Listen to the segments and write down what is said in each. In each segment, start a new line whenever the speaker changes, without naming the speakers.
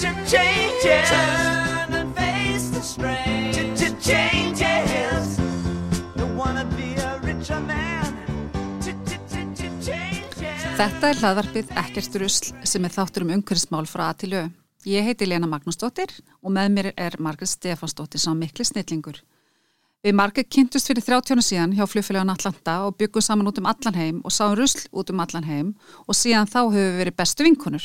to change it. Turn and face the strain. Changes. Don't wanna be a richer man.
Þetta er hlaðvarpið Ekkert rusl sem er þáttur um umhverfismál frá A til Ö. Ég heiti Lena Magnúsdóttir og með mér er Margret Stefansdóttir sá mikli snillingur. Við Margret kynntust fyrir 30 ára síðan hjá fljófélagun Atlanta og byggum saman út um allan heim og sáum rusl út um allan heim og síðan þá höfum við verið bestu vinkunur.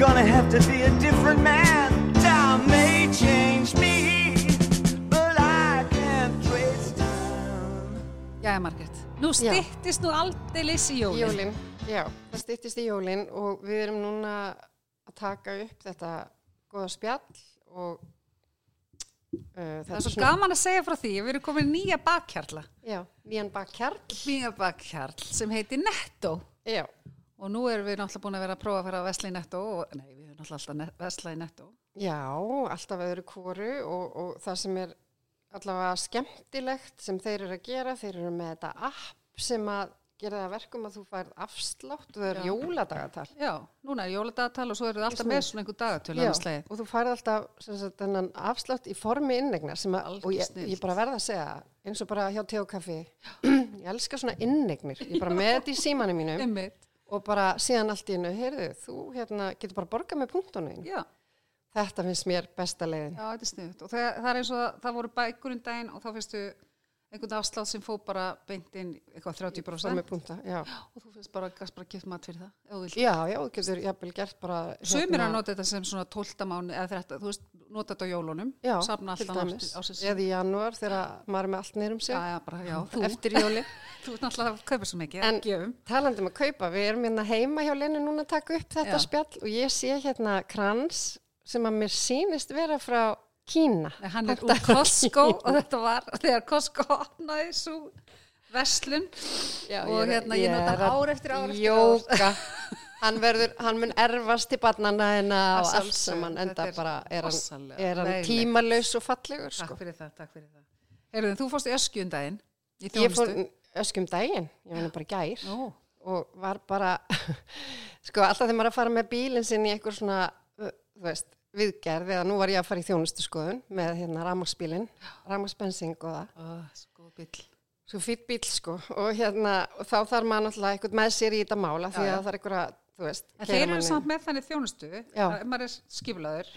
Gonna have to be a different man. Time may change me, but I can't trace time.
Jæja Margret, nú
Já.
styttist nú aldeilis í jólin.
Jólin, já, það stýttist í jólin og við erum núna að taka upp þetta goða spjall og uh,
Það er svo gaman að segja frá því að við erum komin nýja bakkjarla.
Já, nýjan bakkjarl.
Nýja bakkjarl sem heitir Netto.
Já,
Og nú erum við náttúrulega búin að vera að prófa að fara að vesla í Netto og nei, við erum náttúrulega alltaf vesla í Netto.
já, alltaf öðru kóru og, og það sem er allavega skemmtilegt sem þeir eru að gera, þeir eru með þetta app sem að gera það að verkum að þú færð afslátt það er jóladagatal.
Já, núna er jóladagatal og svo eru þið alltaf
Svo-
með svona einhver dagatölu
Já, og þú færð alltaf sagt, afslátt í formi innegnar sem að, og ég, ég bara verða að segja eins og bara hjá te og kaffi ég elska svona innegnir, ég bara með þetta í símanum mínum. Og bara síðan allt í hennu, heyrðu, þú hérna getur bara borgað með punktunum
Já,
þetta finnst mér besta leiðin.
Já, þetta er sniðut. Og það, það er eins og að það voru bækur um daginn og þá finnstu einhvern afslátt sem fó bara beint inn eitthvað 30%
bara með punkta,
og þú finnst bara bara gift mat fyrir það.
já, já, þú getur jafnvel gert bara hérna,
Sumir að nota þetta sem svona 12 mánu eða 13, þú veist, nota þetta á jólunum,
já, til dæmis, eða í janúar þegar maður er með allt neyrum sig.
Já, já, bara, já, þú,
eftir jóli.
Þú ert náttúrulega að kaupa svo mikið,
En-
gefum.
Talandi um að kaupa, við erum hérna heima hjá Lenu núna að taka upp þetta
Já.
spjall og ég sé hérna krans sem að mér sýnist vera frá Kína.
Nei, hann er úr Costco
Kína.
og þetta var þegar Costco opnaði svo verslun
Já,
og
er-
hérna ég nota ár eftir ár eftir
Jóka. Hann verður, hann mun erfast til barnana
Að
og allt
sjálfsögðu,
saman enda
er
bara er hann, er hann tímalaus og fallegur
Takk
sko.
fyrir það, takk fyrir það. Heyrðu, þú fórst í öskju um daginn í
Ég fór
þjónustu.
daginn, ég var nú bara gær
Ó,
og var bara, sko alltaf þegar maður er að fara með bílinn sinn í eitthvað svona, þú veist, viðgerð eða nú var ég að fara í þjónustu skoðun með hérna ramagsbílinn, ramagsbensing og það.
ó, sko bíl.
Svo fýtt bíl sko og hérna og þá þarf maður náttúrulega eitthvað með sér í þetta mála því
já.
að það er eitthvað, þú veist,
þeir eru
manni-
samt með þannig þjónustu, að ef maður er skipulaður,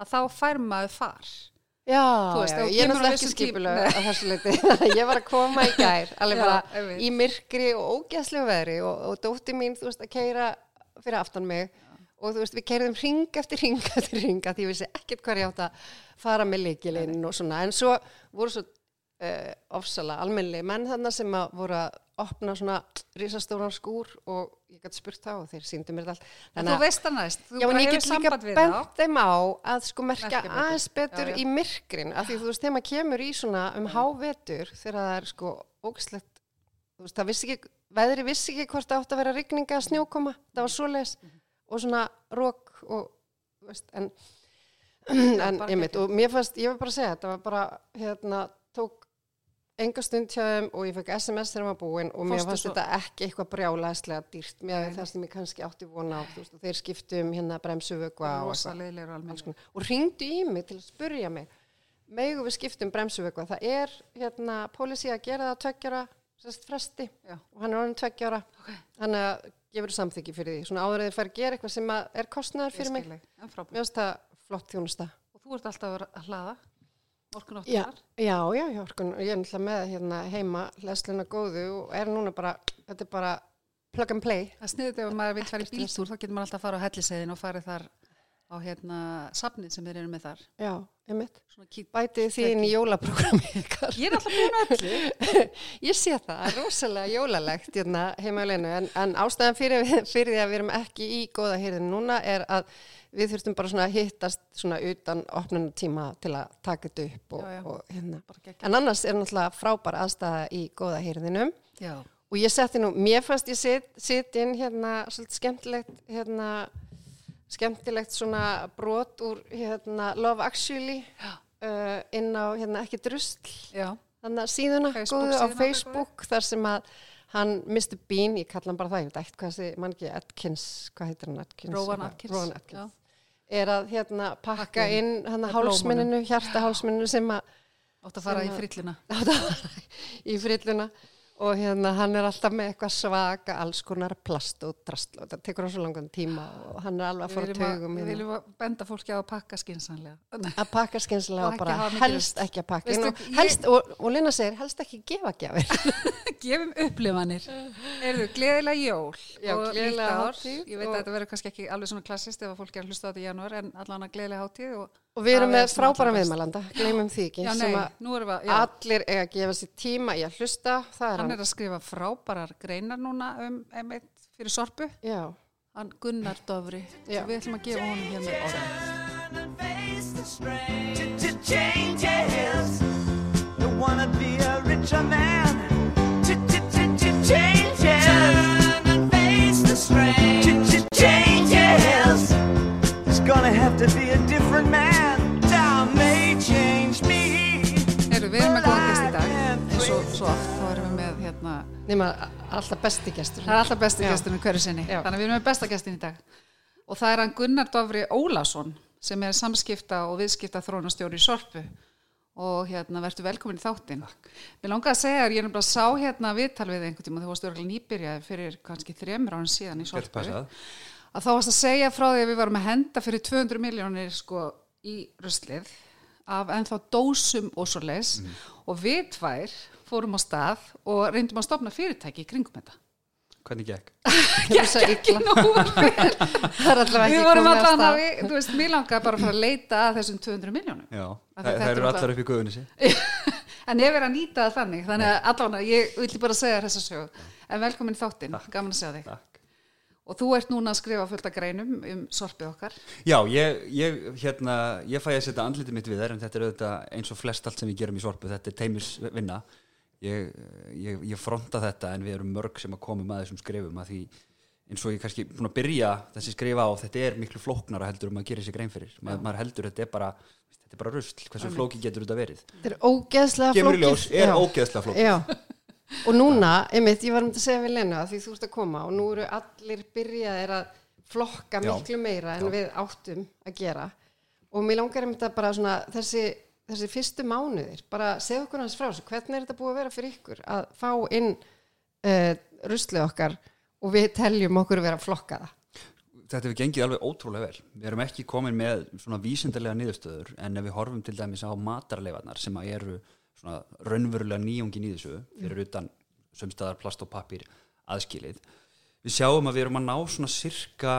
að þá fær maður far.
Já,
veist,
já, ég er náttúrulega ekki
Nei.
á þessu leiti. ég var að koma í gær, alveg bara í myrkri og ógæslegu veðri og, og dótti mín, þú veist, að keira fyrir aftan mig og þú veist, við keirðum ring eftir ring eftir ring að því ég vissi ekkert hvað ég átt að fara með leikilinn og svona, en svo voru svo uh, ofsala almennlega menn þarna sem að voru að opna svona risastóran skúr og ég gæti spurt þá og þeir síndu mér allt.
En þú veist það næst, þú
Já, en
bara
ég
hefur
get líka
samband við
bent
þá.
þeim á að sko merkja aðeins betur
Já, já.
í myrkrin af því þú veist, þegar maður kemur í svona um hávetur þegar það er sko ógislegt þú veist, það vissi ekki, veðri vissi ekki hvort það átt að vera rigninga að snjókoma það var svoleiðis
Mhm.
Og svona rók og, veist, en en ég mitt, og mér fannst, ég var bara að segja þetta var bara, hérna, tók enga stund hjá þeim og ég fekk SMS þegar maður búin og mér fannst þetta ekki eitthvað brjálæðslega dýrt.
Nei.
það sem ég kannski átti vona á þú veist, og þeir skiptu um hérna bremsuvökva og, og ringdu í mig til að spurja mig megu við skiptum bremsuvökva það er hérna pólisí að gera það tveggjara sérst fresti.
Já.
og hann er orðin tveggjara
Ok.
þannig að gefur samþyggi fyrir því, svona áður að þið fara að gera eitthvað sem er kostnaður fyrir mig. Mér finnst það flott þjónusta.
Og þú ert alltaf að hlaða orkun
Já, já, já, já, orkun, ég er náttúrulega með hérna heima lesluna góðu og er núna bara, þetta er bara plug and play.
Það sniður þegar maður vil fara í bíltúr, þá getur maður alltaf að fara á helliseiðin og farið þar á hérna safnið sem þeir eru með þar.
Já. Bætið því inn í jólaprogrammi ykkar.
Ég er alltaf búin að öllu.
Ég sé það, það er rosalega jólalegt hérna, heima á leinu, en, en ástæðan fyrir, fyrir því að við erum ekki í góða hýrðin núna er að við þurftum bara svona að hittast svona utan opnunum tíma til að taka þetta upp og,
Já, já.
og hérna. En annars er náttúrulega frábær aðstæða í góða hýrðinum og ég setti nú, mér fannst ég sit, sit inn hérna svolítið skemmtilegt hérna skemmtilegt svona brot úr hérna Love Actually uh, inn á hérna ekki drusl
Já.
þannig að síðuna
Facebook
góðu á Facebook þar sem að hann Mr. Bean, ég kalla hann bara það, ég veit ekkert hvað þessi mann ekki, Atkins, hvað heitir hann Atkins?
Rowan. Atkins.
Rowan Atkins. Er að hérna pakka
Pakka inn
hann
með
hálsmenninu, hjarta hálsmenninu sem að
Átt að fara í
að-
frillina.
í frilluna og hérna hann er alltaf með eitthvað svaka alls konar plast og drast og það tekur hann svo langan tíma og hann er alveg að
að,
tögum
við
hérna.
viljum að benda fólki á að pakka skinsanlega.
að pakka skynsilega
Og ekki
bara
mikið
helst ekki að pakka
Veistu,
inn og,
ég-
helst, og, og Lina segir helst ekki gefa gjafir
Gefum upplifanir. Erðu, gleðilega jól
Já,
og
gleðilega hátíð
Ég veit að þetta verður kannski ekki alveg svona klassist ef að fólk er að hlusta á þetta í janúar en allan að gleðilega hátíð og
og við erum
er
með frábæra viðmælanda, gleymum því ekki
Já,
sem
nei,
að
við,
allir eiga að gefa sér tíma í að hlusta það er
hann
hann,
er að skrifa frábærar greinar núna um einmitt fyrir sorpu,
já,
hann Gunnar og við ætlum að gefa honum hér með orðin.
It's gonna have to be a different man.
Við erum með góðan gest í dag, eins og svo oft, þá erum við með hérna,
nema alltaf besti gestur
það er alltaf besti
Já.
gesturinn hverju sinni,
Já.
þannig að við erum með besta gestin í dag. Og það er hann Gunnar Dofri Ólason sem er samskipta og viðskipta þrónastjóri í sorpu og hérna verður velkomin í þáttinn. Mér langar að segja þér, ég er bara sá hérna viðtal við einhvern tíma, þú varst nýbyrjaði fyrir kannski þremur árin síðan í sorpu. að þá varst að segja frá því að við varum að henda fyrir 200 miljónir sko í ruslið af ennþá dósum og svo leis og við tvær fórum á stað og reyndum að stopna fyrirtæki í kringum þetta.
Hvernig gekk?
ekki það er allavega
Við
ekki
vorum allan að við, þú veist, mér langaði bara að fara að leita að þessum 200 miljónum.
Já, það,
er
eru allar upp í guðunni sér.
En ég verið að nýta það þannig, þannig að allan ég villi bara segja þér þessa sög. En velkomin í þáttinn, gaman að segja þig.
Takk.
Og þú ert núna að skrifa fullt af greinum um sorpið okkar.
Já, ég, ég, hérna, ég fæ að setja andlitið mitt við þær en þetta er auðvitað eins og flest allt sem við gerum í sorpu, þetta er teimisvinna. Ég, ég, ég fronta þetta en við erum mörg sem að komum að þessum skrifum að því eins og ég kannski búin að byrja þessi skrifa á þetta er miklu flóknara heldur um að gera sér grein fyrir. Ma, maður heldur þetta er bara, þetta er bara rusl, hversu flóki getur þetta verið?
þetta er ógeðslega
Kemur í
flókið.
ljós, er ógeðslega flókið.
Og núna, einmitt, ég var um að segja við Lenu að því þú ert að koma og nú eru allir byrjaðir að flokka miklu meira en
Já.
við áttum að gera og mér langar einmitt að bara svona þessi, þessi fyrstu mánuðir, bara segja okkur hans frá þessu, hvernig er þetta búið að vera fyrir ykkur að fá inn uh, ruslið okkar og við teljum okkur vera flokkaða.
þetta hefur gengið alveg ótrúlega vel við erum ekki komin með svona vísindarlega niðurstöður en ef við horfum til dæmis á matarleifarnar sem að eru svona raunverulega nýjungin í þessu fyrir utan sömstæðar plast og pappir aðskilið. Við sjáum að við erum að ná svona sirka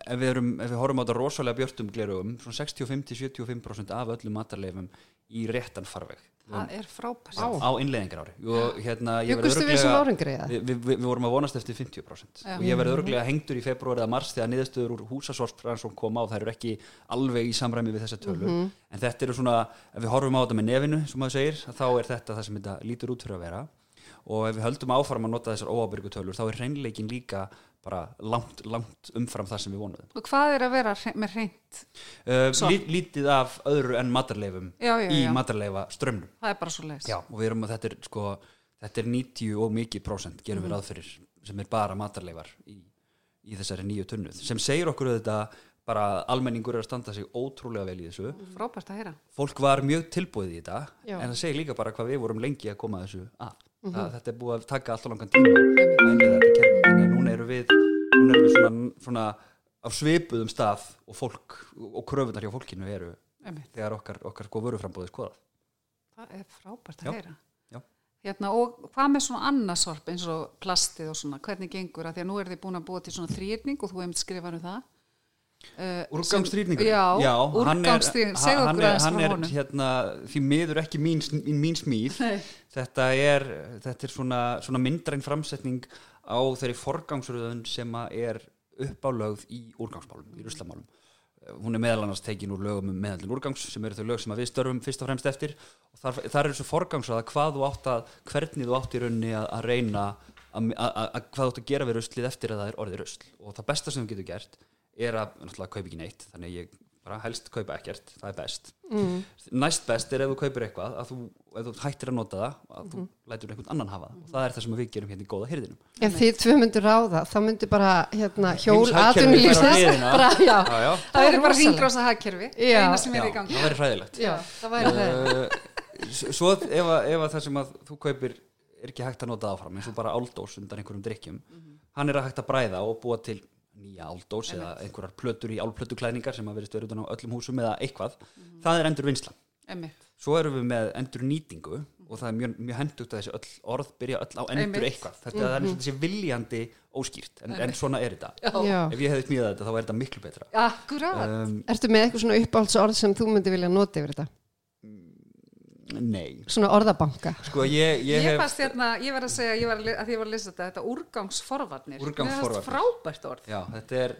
ef við, erum, ef við horfum á þetta rosalega björtum glerugum svona 65-75% af öllum matarleifum í réttan farveg
Það er frábært.
á innleiðingar ári og hérna ég verð
Bjuggust við
við, við, vorum að vonast eftir 50%
Já.
og ég verði örglega hengtur í februar eða mars þegar niðurstöður úr húsasorfrannsókn koma og það eru ekki alveg í samræmi við þessa tölu en þetta eru svona, ef við horfum á þetta með nefinu sem maður segir, þá er þetta það sem þetta lítur út fyrir að vera og ef við höldum áfram að nota þessar óábyrgu tölur þá er hreinleikin líka bara langt, langt umfram það sem við vonuðum
Og hvað er að vera hre- með hreint?
uh, Lítið af öðru en matarleifum
Já, já,
í
já.
matarleifa strömmnum
Það er bara svo leiðis.
Já, og við erum að þetta er sko þetta er 90 og mikið prósent gerum
Mhm.
við ráð fyrir sem er bara matarleifar í, í þessari nýju tunnuð sem segir okkur auðvitað bara almenningur er að standa sig ótrúlega vel í þessu
Frábært að heyra.
fólk var mjög tilbúið í þetta
Já.
en það segir líka bara hvað við vorum lengi að koma að þessu að það, þetta er búið að taka alltaf langan tíma að núna eru við, núna eru við svona, svona á svipuðum stað og fólk og kröfunar hjá fólkinu eru
Einmitt.
þegar okkar, okkar sko vöruframbúðið skoðað
Það er frábært að
Já,
heyra.
já.
Hérna, og hvað með svona annarsorp eins og plastið og svona, hvernig gengur að því að nú er þið búin að búa til svona þrýrning og þú hefum skrifað um það. Uh,
Úrgangsþrýrningur?
Já,
hann er,
úrgangsþrýrning, segðu
hann
okkur
er,
aðeins
hann
frá
er
honum.
hérna, því miður ekki mín, mín, smíð. Þetta er, þetta er svona, svona myndræn framsetning á þeirri forgangsröðun sem að er uppálögð í úrgangsmálum, í ruslamálum hún er meðal annars tekin úr lögum um meðallin úrgangs sem eru þau lög sem að við störfum fyrst og fremst eftir. Og þar, þar er þessu forgangsraða hvað þú átt að, hvernig þú átt í rauninni að, að reyna að, að, að hvað þú átt að gera við ruslið eftir að það er orðið rusl. Og það besta sem þú getur gert er að náttúrulega kaupa ekki neitt þannig ég bara helst kaupa ekkert, það er best. Mm. næst best er ef þú kaupir eitthvað að þú, ef þú hættir að nota það að þú lætur einhvern annan hafa það. Og það er það sem við gerum hérna í góða hyrðinum
Ef þið tvö myndur ráða, þá myndir bara hérna, hjól já,
Það er bara ringrása hagkerfi, eina sem er í gangi.
það væri hræðilegt.
Já, það væri það.
uh, svo ef, að- ef að það sem að þú kaupir er ekki hægt að nota áfram eins og bara áldós undan einhverjum drikkjum hann er að hægt að bræða og búa til nýja áldós eða einhverjar plötur í álplötuklæningar sem að verðist verið utan á öllum húsum eða eitthvað, það er endur vinslan
Einmitt.
svo erum við með endur nýtingu og það er mjög, mjög hendugt að þessi öll orð byrja öll á endur
Einmitt.
eitthvað þetta mm -hmm. er eins og þessi viljandi óskýrt en, en svona er þetta
Já.
ef ég hefði smíðað þetta þá er þetta miklu betra um,
Ertu með eitthvað svona uppáhaldsorð sem þú myndir vilja nota yfir þetta?
Nei
Svona orðabanka
sko ég, ég,
Ég
hef
fannst hérna, ég var að segja, ég var að, að því ég var að lesa þetta, þetta úrgangsforvarnir.
Úrgangsforvarnir.
Frábært orð.
Já, þetta er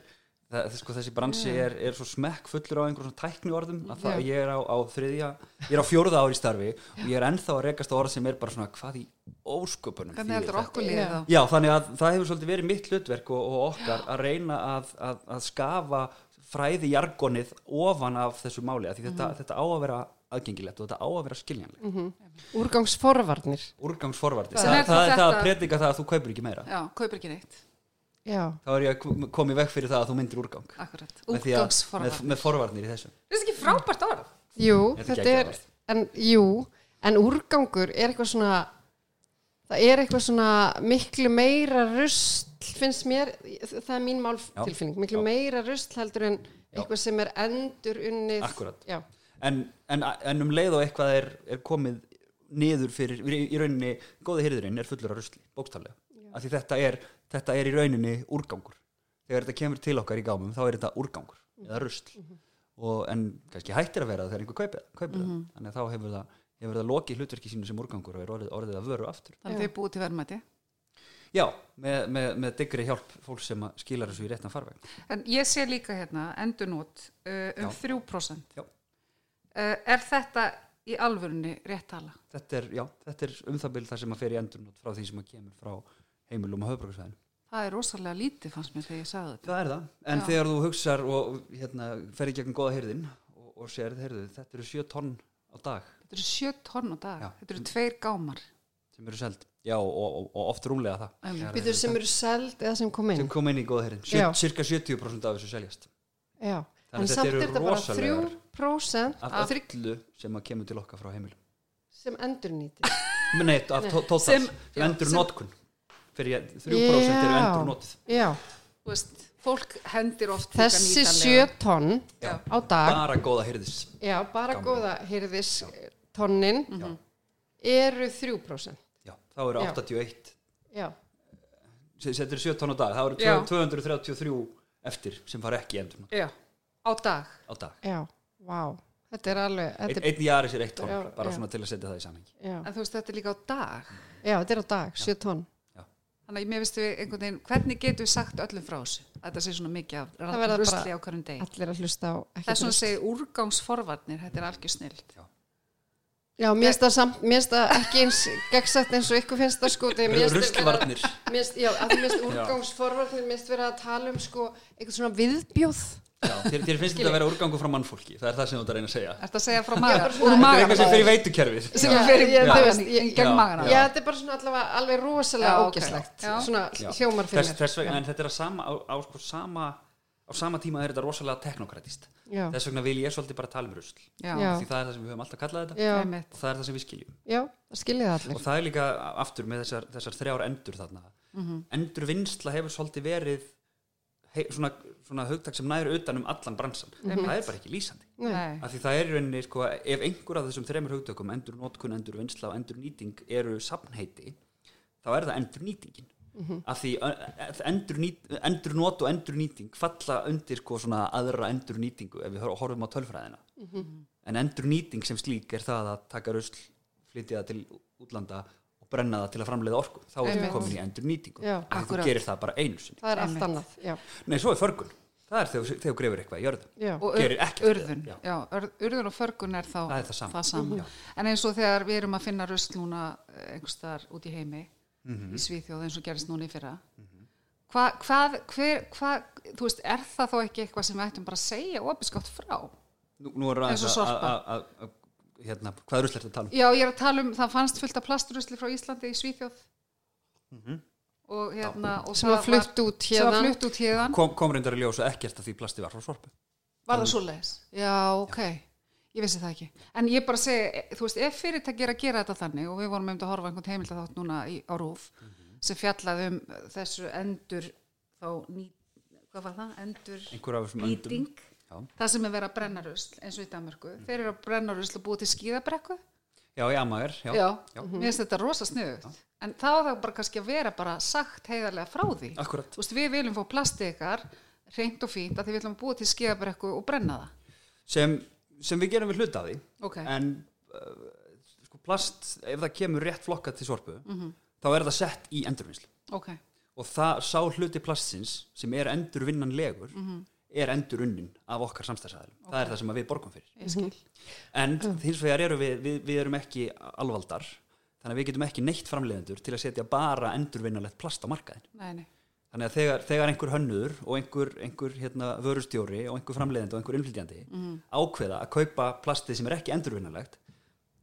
það, sko, þessi bransi er, er svo smekk fullur á einhverjum svona tækni orðum að það, ég er á, á þriðja ég er á fjórða ári í starfi og ég er ennþá að rekast á orð sem er bara svona hvað í ósköpunum
Hvernig heldur okkur
Já.
þá?
Já, þannig að það hefur svolítið verið mitt hlutverk og, og okkar að reyna að, að, að skafa fræði jargonið ofan af þessu máli að því þetta,
Mhm.
þetta á að vera aðgengilegt og þetta á að vera skiljanlegt
Úrgangsforvarnir
úrgangsforvarti,
Sem
það,
er þá
það er það að
þetta-
predika það að þú kaupir ekki meira
Já, kaupir ekki neitt.
Já,
þá er ég að koma í veg fyrir það að þú myndir úrgang
Akkurat.
að, með,
Úrgangsforvarnir.
með forvarnir í þessu
Það er ekki frábært orð.
jú,
Þetta er
þetta er en, Jú, en úrgangur er eitthvað svona það er eitthvað svona miklu meira rusl finnst mér, það er mín máltilfinning miklu
Já.
meira rusl heldur en eitthvað sem er endur unnið
Akkúrat. En, en, en um leið og eitthvað er, er komið niður fyrir, í, rauninni góði hyrðurinn er fullur af rusli, bókstaflega. Af því þetta er, þetta er í rauninni úrgangur. Þegar þetta kemur til okkar í gámum þá er þetta úrgangur eða rusl. Og, en kannski hættir að vera þegar einhver kaupir, kaupir það. Þannig að þá hefur það, hefur það lokið hlutverki sínu sem úrgangur og er orðið, orðið að vöru aftur.
Þannig þau búið til verðmæti.
já, með, með, með diggri hjálp fólk sem að skilar þessu í réttan farveg.
En ég sé líka hérna endurnót uh, um
Já.
3%.
Já.
Uh, er þetta í alvörunni rétt tala?
þetta er, já, þetta er um það bil það sem að fer í endurnót frá því sem að kemur frá heimilum og höfbruksvæðinu
Það er rosalega lítið fannst mér þegar ég sagði þetta.
Það er það, en
Já.
þegar þú hugsar og hérna, fer í gegnum góða hyrðin og, og sér, heyrðu, þetta eru sjö tonn á dag
Þetta eru sjö tonn á dag.
Já.
Þetta eru tveir gámar.
sem eru seld, já, og, og, og oft rúmlega það
Býtur sem eru seld eða sem kom inn
sem kom inn í góða hyrðin,
Já.
cirka 70% af þessu seljast
Já, en
að þetta
samt
eru
er þetta bara
rosalegar-
3%
af
af
öllu sem að kemur til okkar frá heimilum.
sem endur nýti
Nei, af tó- tótals,
Sem-
sem,
já,
endur notkun fyrir 3% eru
Já.
endur notið
Já,
Þú veist, fólk hendir oft
þessi
nýtanlega.
sjö tonn
Já.
á dag
bara góða hyrðis
Já, bara
Gaman.
góða hyrðis tonnin eru 3%
já, þá eru
Já.
81
Já,
setur 7 tonn á dag, þá eru
Já.
233 eftir sem fara ekki endur
Já, á dag.
á dag
já, vá Þetta er alveg
Einn
þetta er,
ein jaris er eitt tonn,
Já,
bara
já.
svona til að setja það í samhengi.
En þú veist, þetta er líka á dag.
já, þetta er á dag, 7 tonn
Þannig að mér veistu við einhvern veginn, hvernig getum við sagt öllum frá þessu? Þetta sé svona mikið af
bara
á hverjum degi.
Allir að hlusta á ekki
Það er svona að segja úrgangsforvarnir, þetta er algjör snild.
Já, mér finnst það samt, mér finnst það ekki eins gegnsætt eins og ykkur finnst það sko mér finnst það- Já, úrgangsforvarnir mér finnst vera að tala um sko eitthvað svona viðbjóð.
Já, þér, þér finnst þetta að vera úrgangu frá mannfólki Það er það sem þú ert að reyna að segja.
Ertu að segja frá Úr
Þetta er eitthvað sem fyrir veitukerfið.
Sem
Já,
fyrir
ég- þú
magann
veist,
í-
ég-
í gegn
Já.
magana?
Já, þetta er bara svona allavega alveg rosalega
Já, Já.
Svona
Já.
hljómar fyrir
þess,
mér.
þess vegna, En þetta er að sama, á, á sko sama á sama tíma er þetta rosalega teknokratist
Já.
þess vegna vil ég svolítið bara tala um rusl.
Já,
því það er það sem við höfum alltaf kallað þetta.
Já,
og það er það sem við skiljum.
Já, það
og það er líka aftur með þessar, þessar þrjár endur þarna.
Mhm.
endur vinsla hefur svolítið verið hei, svona, svona hugtak sem næri utan um allan bransan. Það er bara ekki lýsandi.
Nei.
af því það er í rauninni sko, ef einhver af þessum þremur hugtökum endur notkun, endur vinsla og endur nýting eru safnheiti þá er það endur nýtingin af því endur, nýt, endur not og endur nýting falla undir sko, svona aðra endur nýtingu ef við hor- horfum á tölfræðina. En endur nýting sem slík er það að taka rusl flytja það til útlanda og brenna það til að framleiða orku. Þá er það komin í endur nýtingu
Já.
af því þú gerir það bara einu sinni.
Það er allt annað, já,
nei, svo er förgun, það er þegar þú grefur eitthvað í jörðu
já.
og urðun
það, já.
já, ur- urðun og förgun er þá
Það er það sama. Já.
en eins og þegar við erum að finna rusl núna eh, einhvers þar út í heimi
Mhm.
í Svíþjóð eins og gerist núna í fyrra Hva, hvað, hver, hvað, þú veist, er það þó ekki eitthvað sem við ættum bara að segja opinskátt frá?
Nú, nú er aðeins að, hérna, hvað rusl er þetta að tala um?
Já, ég er að tala um, það fannst fullt af plasturusli frá Íslandi í Svíþjóð og hérna og
Sem
það
var flutt út hérna.
flutt út hérðan
Kom, kom reyndar í ljós að ekkert að því plasti var frá sorpu
Var það svoleiðis? Já, ok, ég vissi það ekki. En ég bara segi, e, þú veist, ef fyrirtæki er að gera þetta þannig og við vorum um að horfa einhvern heimild þátt núna í, á RÚF sem fjallaði um þessu endur þá ný, hvað var það? Endur nýting.
Já.
það sem er verið að brenna rusl eins og í Danmörku. Þeir eru að brenna rusl og búið til skíðabrekku.
Já, í Amager, já,
Já,
já.
mér finnst þetta rosa sniðugt. En þá er það bara kannski að vera bara sagt heiðarlega frá því.
Akkurat.
Þú veist, við viljum fá plastið ykkar reynd og fínt að því við viljum búið til skíðabrekku og brenna það.
Sem, sem við gerum við hluta af því.
Ok.
en uh, sko, plast, ef það kemur rétt flokka til sorpu
Mhm.
þá er það sett í endurvinnslu.
Ok,
og það sá hluti plastsins sem er endurvinnanlegur
Mhm.
er endurunnin af okkar samstæðsæðilum það er það sem að við borgum fyrir.
Ég skil.
En hins vegar eru við, við, við erum ekki alvaldar þannig að við getum ekki neitt framleiðendur til að setja bara endurvinnalegt plast á markaðin
nei, nei.
Þannig að þegar, þegar einhver hönnur og einhver, einhver hérna, vörustjóri og einhver framleiðandi og einhver innflytjandi
Mhm.
ákveða að kaupa plastið sem er ekki endurvinnalegt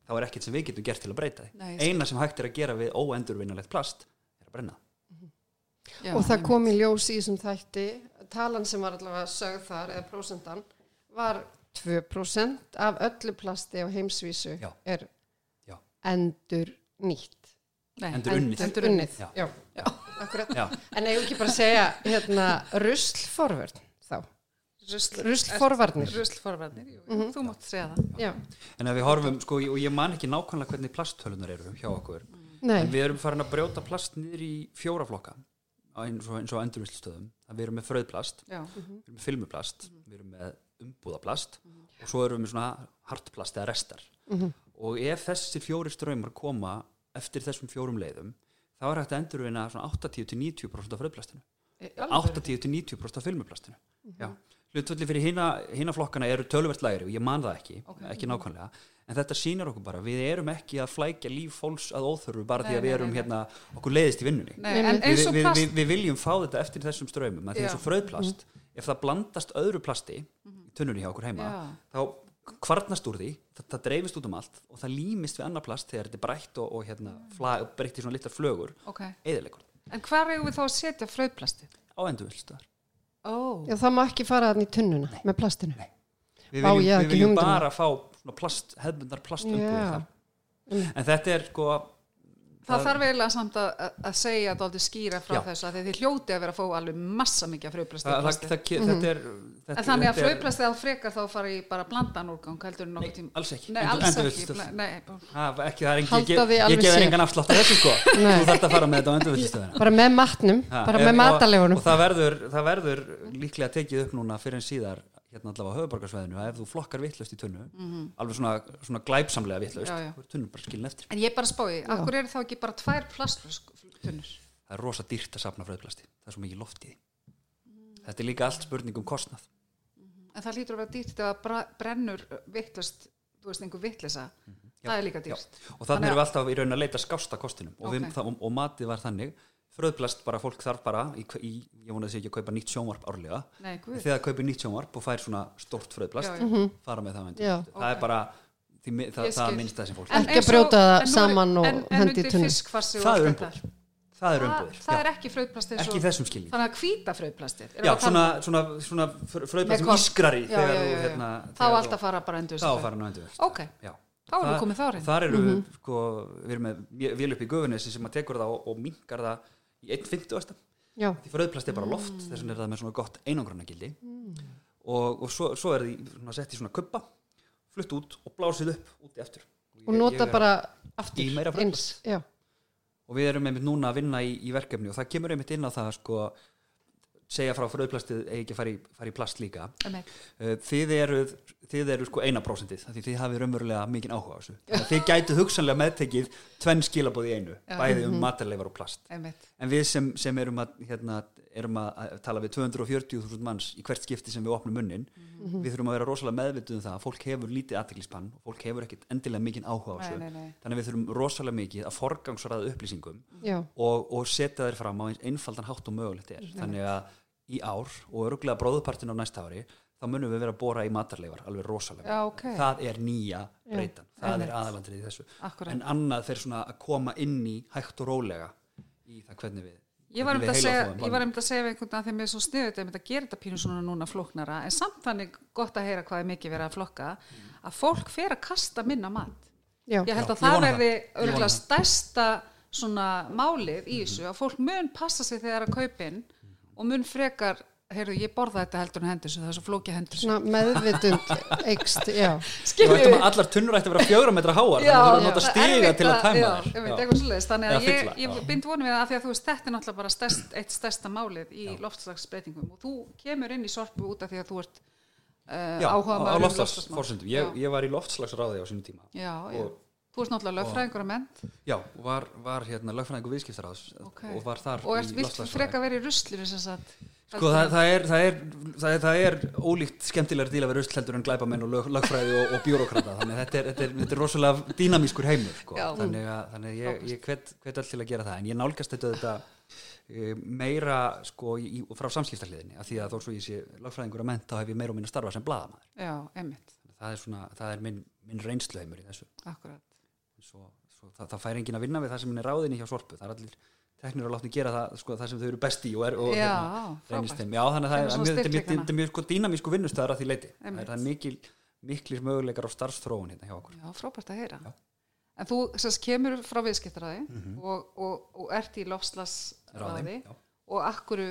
þá er ekkert sem við getum gert til að breyta því eina sem hægt er að gera við óendurvinnalegt plast er að brenna
Já,
og það kom í ljós í þessum þætti talan sem var allavega sögð þar eða prósentan var 2% af öllu plasti á heimsvísu
Já.
er
Já.
endur nýtt
Nei.
Endurunnið.
endurunnið
Já.
já. Já. akkurat.
Já.
en eigum ekki bara segja hérna, ruslforvörn þá?
Rusl,
ruslforvarnir.
Ruslforvarnir, jú, jú, þú mátt segja það.
Já,
en ef við horfum, sko, og ég man ekki nákvæmlega hvernig plasttölunar eru hjá okkur
nei,
en við erum farin að brjóta plast niður í fjóra flokka á eins og, eins og endurvinnslustöðum. Að við erum með fröðplast
já,
við erum með filmuplast, við erum með umbúðaplast og svo erum við með svona hartplast eða restar. Og ef þessi fjóri ströymar koma eftir þessum fjórum leiðum þá er hægt að endurvinna svona 80-90% af fröðplastinu
Í alvöru?
80-90% af filmuplastinu já Hlutfalli fyrir hina, hina flokkana eru töluvert lægri og ég man það ekki, ekki nákvæmlega en þetta sýnir okkur bara, við erum ekki að flækja líf fólks að óþörfu bara því
Nei,
að við erum
nei, nei.
hérna, okkur leiðist í vinnunni við, við,
plast
við, við viljum fá þetta eftir þessum ströymum að því
Já.
eins og fröðplast, ef það blandast öðru plasti í tunnunni hjá okkur heima
Já.
þá kvarnast úr því það, það dreifist út um allt og það límist við annar plast þegar þetta er brætt og, og hérna, flag, breytt í svona litlar flögur.
Ok,
eðilegur
en hvar eigum við þá að setja fröðplastið?
á endurvilstöðar
Ó,
já, það má ekki fara þannig í tunnuna með plastinu.
Nei. við
Vá,
viljum,
ég hafði
við
ekki
viljum
um
bara fá svona plast, hefðbundar plastumbúðir
Já.
þar. En þetta er sko
það þarf eiginlega samt að, að- að segja dálítið skýra frá
Já.
þessu að þið hljóti að vera að fá alveg massa mikið af
þetta er þetta,
En þannig að
þetta
fröðplastið á frekar þá fara í bara blandan úrgang heldur en nokkuð tím
alls ekki.
Nei,
Endur-
alls ekki
endurvinnslustöð.
bla- Nei,
er ekki, er
Halda
ég, ég, gef engan afslátt af þessu sko
Nei.
þú þarft að fara með þetta á endurvilstöðina
bara með matnum, bara með matalegunum
og það verður, það verður líklega tekið upp núna fyrir en síðar hérna allavega á höfuborgarsvæðinu að ef þú flokkar vittlust í tunnu alveg svona, svona glæpsamlega vittlust
Já, já.
þá er tunnum bara skilin eftir
En ég bara spái, akkur eru þá ekki bara tvær plastflöskutunnur?
það er rosa dýrt að safna fröðplasti það er svo mikið loft í því þetta er líka allt spurning um kostnað
En það lítur að vera dýrt ef að bra- brennur vittlust, þú veist, einhver vittlisa. Það er líka dýrt.
og þannig erum við alltaf í raun að leita skásta kostinum og, við,
Ok.
það, og, og matið var þannig fröðplast bara fólk þarf bara í, í, ég vona þessi ekki að kaupa nýtt sjónvarp árlega.
Nei,
þegar kaupir nýtt sjónvarp og fær svona stort fröðplast
Já, já.
fara með það endurvinnslu. það er bara því, það, það minnst það sem fólk
En- Ekki að brjóta það saman og
en-
hendi í
og
Það er
allt
umbúð.
þetta.
það er
það,
umbúðir
það er ekki fröðplast eins
ekki þessum skilning
þannig að hvíta fröðplastið
já, svona, svona, svona fröðbæð sem
korn.
ískrar í
já,
þegar
já,
þú
já, já.
hérna,
þá
þegar
allt að fara bara endur
þá fara nú endur
ok,
já.
Þá erum við
Það-
komið þá reyn
þar eru við sko, við erum með vél upp í gufunesi sem að tekur það og, og minkar það í 1.50
Já,
því fröðplast er bara loft
Mm.
þess vegna er það með svona gott einangrunagildi og, og svo, svo er því sett í svona kuppa flutt út og blásið upp úti eftir
og
Ég-
nota bara aftur eins,
og við erum einmitt núna að vinna í, í verkefni og það kemur einmitt inn á það sko segja frá fröðplastið eigi ekki að fara í, fara í plast líka. Uh, þið eru, þið eru sko eina prósentið því þið hafið raunverulega mikið áhuga á þessu. Þið gætu hugsanlega meðtekið tvenn skilabóð í einu,
Já.
bæði um matarleifar og plast. En við sem, sem erum, að, hérna, erum að tala við 240.000 manns í hvert skipti sem við opnum munnin. Við þurfum að vera rosalega meðvituð um það að fólk hefur lítið aðteglispann og fólk hefur ekkit endilega mikið áhuga á þessu. þannig að við þurfum rosalega mikið að forgangsraða upplýsingum
já,
og, og setja þær fram á eins einfaldan hátt og mögulegt er. Þannig að í ár og öruglega bróðupartin á næsta ári þá munum við vera að bóra í matarleifar alveg rosalega
Já, ok.
það er nýja breytan. Það
einmitt.
er aðalandrið í þessu.
Akkúrat.
en annað fer svona að koma inn í hægt og rólega í það hvernig við
Ég var einmitt að ég að segja við einhvern veginn að þeim er svo sniðut einmitt að gera þetta pínu svona núna flóknara en samt þannig gott að heyra hvað er mikið verið að flokka að fólk fer að kasta minna mat.
Já,
ég held
Já,
að
ég
það verði.
Ég
örgulega stærsta svona málið í þessu að fólk mun passa sig þegar að kaupin og mun frekar heyrðu, ég borða þetta heldur en hendur það er svo flóki hendur
meðvitund eikst, já,
Þú ættum að allar tunnur ætti að vera fjögra metra háar þannig að þú þurfum að nota stiga til að tæma
já, ég veit,
Já.
eitthvað svoleiðis. Þannig að ég, ég
já.
bind vonum við að því að þú veist þetta er náttúrulega bara stærst, eitt stærsta málið í loftslagsbreytingum. Og þú kemur inn í sorpu út af því að þú ert uh,
Já, á,
áhuga
á loftslagsforsendum. ég,
já,
ég var í loftslagsráði á sínum tíma.
Já, já.
og-
þú ert náttúrulega lögfræðingur að ment
já, og var, var hérna lögfræðingur viðskiptaráðs
Ok.
og var þar
og ert
í
vilt
loftslagsráði.
freka verið í ruslinu sem sagt
Sko það, það, er, það, er, það, er, það er ólíkt skemmtilega díla við rusl heldur en glæpamenn og lög, lögfræði og, og bjúrokrata þannig þetta er, þetta er, þetta er rosalega dýnamískur heimur sko. Þannig að, þannig að ég, ég hvet, hvet all til að gera það. En ég nálgast þetta, þetta e, meira sko, í, frá samskiptahliðinni. Af því að þó svo ég sé lögfræðingur að menta þá hef ég meira og minna starfa sem blaðamaður.
Já, emmitt,
það er, svona, það er minn, minn reynsluheimur í þessu.
Akkurat.
Svo, svo, það, fær enginn að vinna við það sem er ráðinni hjá sorpu. Það er allir teknir að látni gera það, sko, það sem þau eru best í og, er, og
Já,
reynist
frábært.
þeim. Já, þannig að það er mjög- er mjög- er mjög sko, dýnamísku vinnustöðar að því leiti það er, það er mikil, miklir möguleikar á starfstróun hérna hjá okkur.
Já, frábært að heyra.
Já.
en þú sérst kemur frá viðskiptaræði og, og, og ert í
já.
og akkuru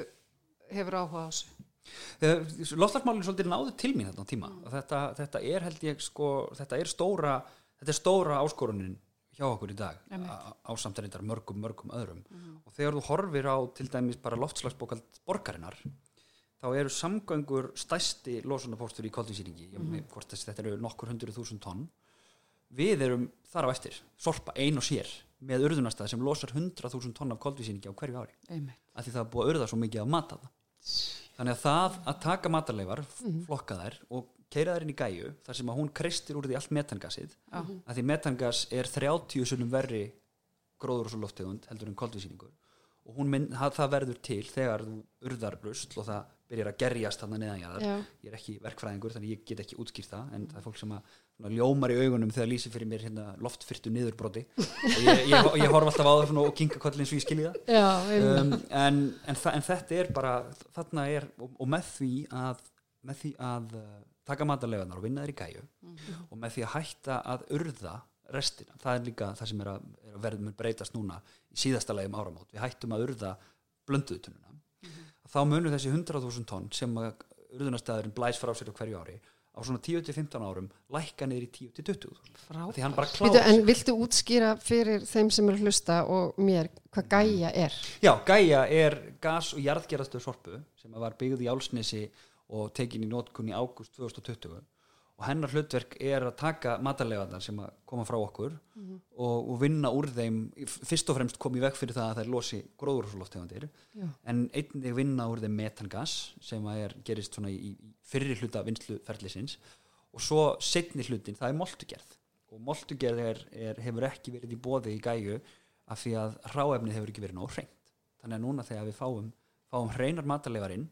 hefur áhuga á þessu?
Loftlagsmálinn svolítið náðu til mín þetta tíma. Og þetta, þetta er held ég sko, þetta er stóra þetta er stóra áskorunin hjá okkur í dag ásamt reyndar mörgum, mörgum öðrum. Og þegar þú horfir á til dæmis bara loftslagsbókald borgarinnar þá eru samgöngur stæsti losunapóstur í koldvísýringi mm þetta eru nokkur hundru þúsund tonn. Við erum þar á eftir sorpa ein og sér með urðunastað sem losar 100.000 tonn af koldvísýringi á hverju ári. Af því það er búið að urða svo mikið að mata það þannig að það að taka matarleifar flokka þær og keira þær inn í gæju þar sem að hún kreistir úr því allt metangasið
Já.
að því metangas er 30 sunnum verri gróður og svo loftegund heldur en koldvísýningur og hún mynd, það, það verður til þegar þú urðar rusl og það byrjar að gerjast þannig neðanjaðar
Já.
ég er ekki verkfræðingur þannig ég get ekki útskýrt það en það er fólk sem að svona, ljómar í augunum þegar lýsir fyrir mér hérna, loftfyrtu niðurbroti. Og ég, ég, ég horf alltaf á það og kinka kollin og ég skilji það. Um, en, en, þa en þetta er bara þarna er, og, og með því að með því að uh, taka matarleganar og vinna þeir í gæju og með því að hætta að urða restina, það er líka það sem er að, að verður mun breytast núna í síðasta legum áramót, við hættum að urða blönduðutununa þá munur þessi 100.000 tonn sem urðunastæðurinn blæs frá sér hverju ári á svona 10-15 árum lækka niður í 10-20 því hann bara
Býtu,
klára
en viltu útskýra fyrir þeim sem eru hlusta og mér hvað gæja er?
Já, Gaia er gas- og jarðgerðastu sorpu sem var byggð í Álsnesi og tekin í nótkunn í ágúst 2020 og hennar hlutverk er að taka matarlegaðar sem að koma frá okkur og, og vinna úr þeim fyrst og fremst kom í veg fyrir það að þær losi gróðurhúsloftegundir en einnig vinna úr þeim metangas sem að er, gerist svona í, í fyrri hluta vinsluferlisins og svo setni hlutin, það er moltugerð. Og moltugerð er, er, hefur ekki verið í bóði í gæju af því að ráefnið hefur ekki verið nóg hreint. Þannig að núna þegar við fáum, fáum hreinar matarleifar inn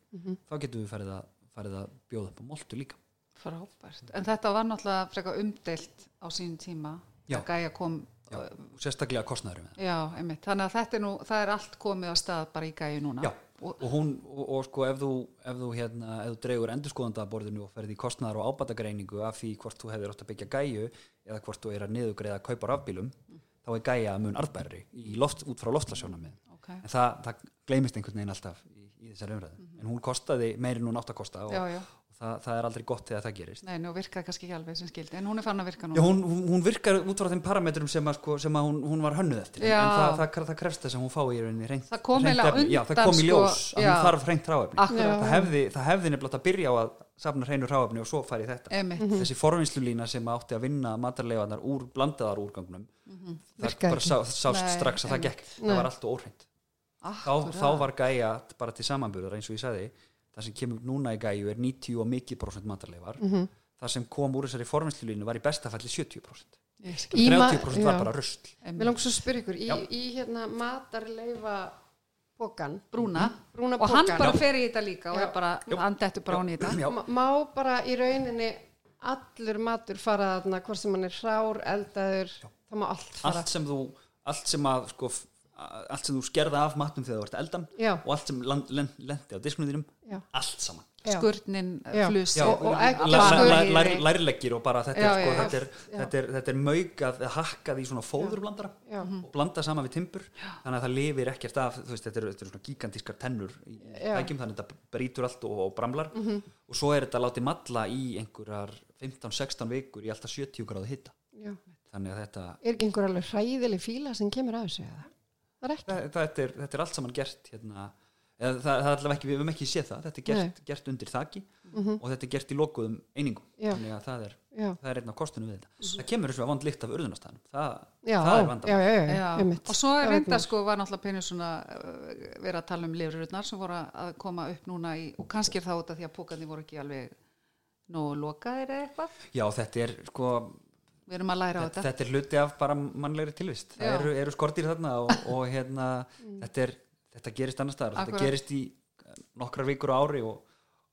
þá getum við farið að, farið að bjóða upp á moltu líka
frábært, en þetta var náttúrulega frekar umdeilt á sínum tíma
Já.
kom
já, og sérstaklega kostnæður
Já, einmitt. Þannig að þetta er nú, það er allt komið á stað bara í gæju núna.
Já, og, hún, og, og sko ef þú, ef þú, hérna, ef þú dregur endurskoðandaborðinu og ferði í kostnæðar og ábatagreiningu af því hvort þú hefur átt að byggja gæju eða hvort þú er að niðugreiða að kaupa rafbílum þá er gæja mun arðbærri í loft, út frá loftlasjónamið
Ok.
en það, það gleymist einhvern veginn alltaf í, í þessari umræðu en hún kostaði meiri nú nátt að kosta og,
Já, já.
og það, það er aldrei gott þegar það gerist
Nei, nú virkaði kannski ekki alveg sem skildi, en hún er fann að virka
Já,
núna.
hún, hún, hún virkar út frá þeim parametrum sem að, sko, sem að hún, hún var hönnuð eftir
Já.
en það, það, það krefst þess að hún fái í rauninni reynt
Það kom
efni. Já, það
undan,
kom í
sko,
ljós að
já.
hún þarf hreint ráefni það hefði, það hefði nefnilega átt að byrja á að safna hreinu ráefni og svo fari í þetta
Einmitt.
þessi forvinnslulína sem átti að vinna matarleifarnar úr blandaðar úrgangnum það
Virkaði
bara sá, sást
Nei,
strax að það gekk
Nei.
það var allt óhreint þá, þá var gæja bara til samanburðar eins og ég sagði það sem kemur núna í gæju er 90 og mikið prosent matarleifar það sem kom úr þessari forvinnslulínu var í besta falli 70%
Ég skil.
Í ma-
30% var
já.
bara rusl
Mér langar svo að spyrja ykkur, í,
Já.
í hérna matarleifa pókan,
Brúna.
brúna
Og hann bara fer í þetta líka og
Já.
er bara, hann dettur bara hún í þetta.
Já.
má bara í rauninni allur matur fara þarna, hvort sem hann er hrár, eldaður, það má allt fara.
allt sem þú allt sem að sko allt sem þú skerða af matnum þegar þú ert eldan
Já.
og allt sem land, lend, lendi á disknum þínum
Já.
allt saman.
Skurnin,
Já.
flus.
Já,
Og-
bara þetta er, sko,
já,
þetta er,
já.
þetta er, þetta er maugað hakkað í svona fóðurblandara
Já.
og blanda saman við timbur þannig að það lifir ekkert af veist, þetta eru er svona gigantískar tennur í tækjum þannig að þetta brýtur allt og, og bramlar
Mhm.
og svo er þetta látið matla í einhverjar 15-16 vikur í alltaf 70 gráðu hitta þannig að þetta
Er ekki einhver alveg hræðileg fíla sem kemur af þessu eða? Það er ekki.
það, þetta, er, þetta er allt saman gert hérna, eða, það, það er allavega ekki, við höfum ekki séð það. Þetta er gert, gert undir þaki og þetta er gert í lokuðum einingum.
Já.
þannig að það er, það er einn af kostunum við þetta. Það kemur þessu að vond líkt af urðunastæðum það, það er
já,
vandamál.
já, já,
Já,
einmitt.
og svo er reynda sko var náttúrulega penið svona uh, verið að tala um lifrurnar sem voru að koma upp núna í, og kannski er það út af því að pókandi voru ekki alveg nógu lokaðir eða eitthvað.
Já þetta er sko
við erum að læra á
þetta,
þetta.
þetta er hluti af bara mannlegri tilvist.
Já.
það eru, eru skortir þarna og, og hérna þetta, er, þetta gerist annar staðar. Þetta
Akkurat.
gerist í nokkrar vikur á ári og,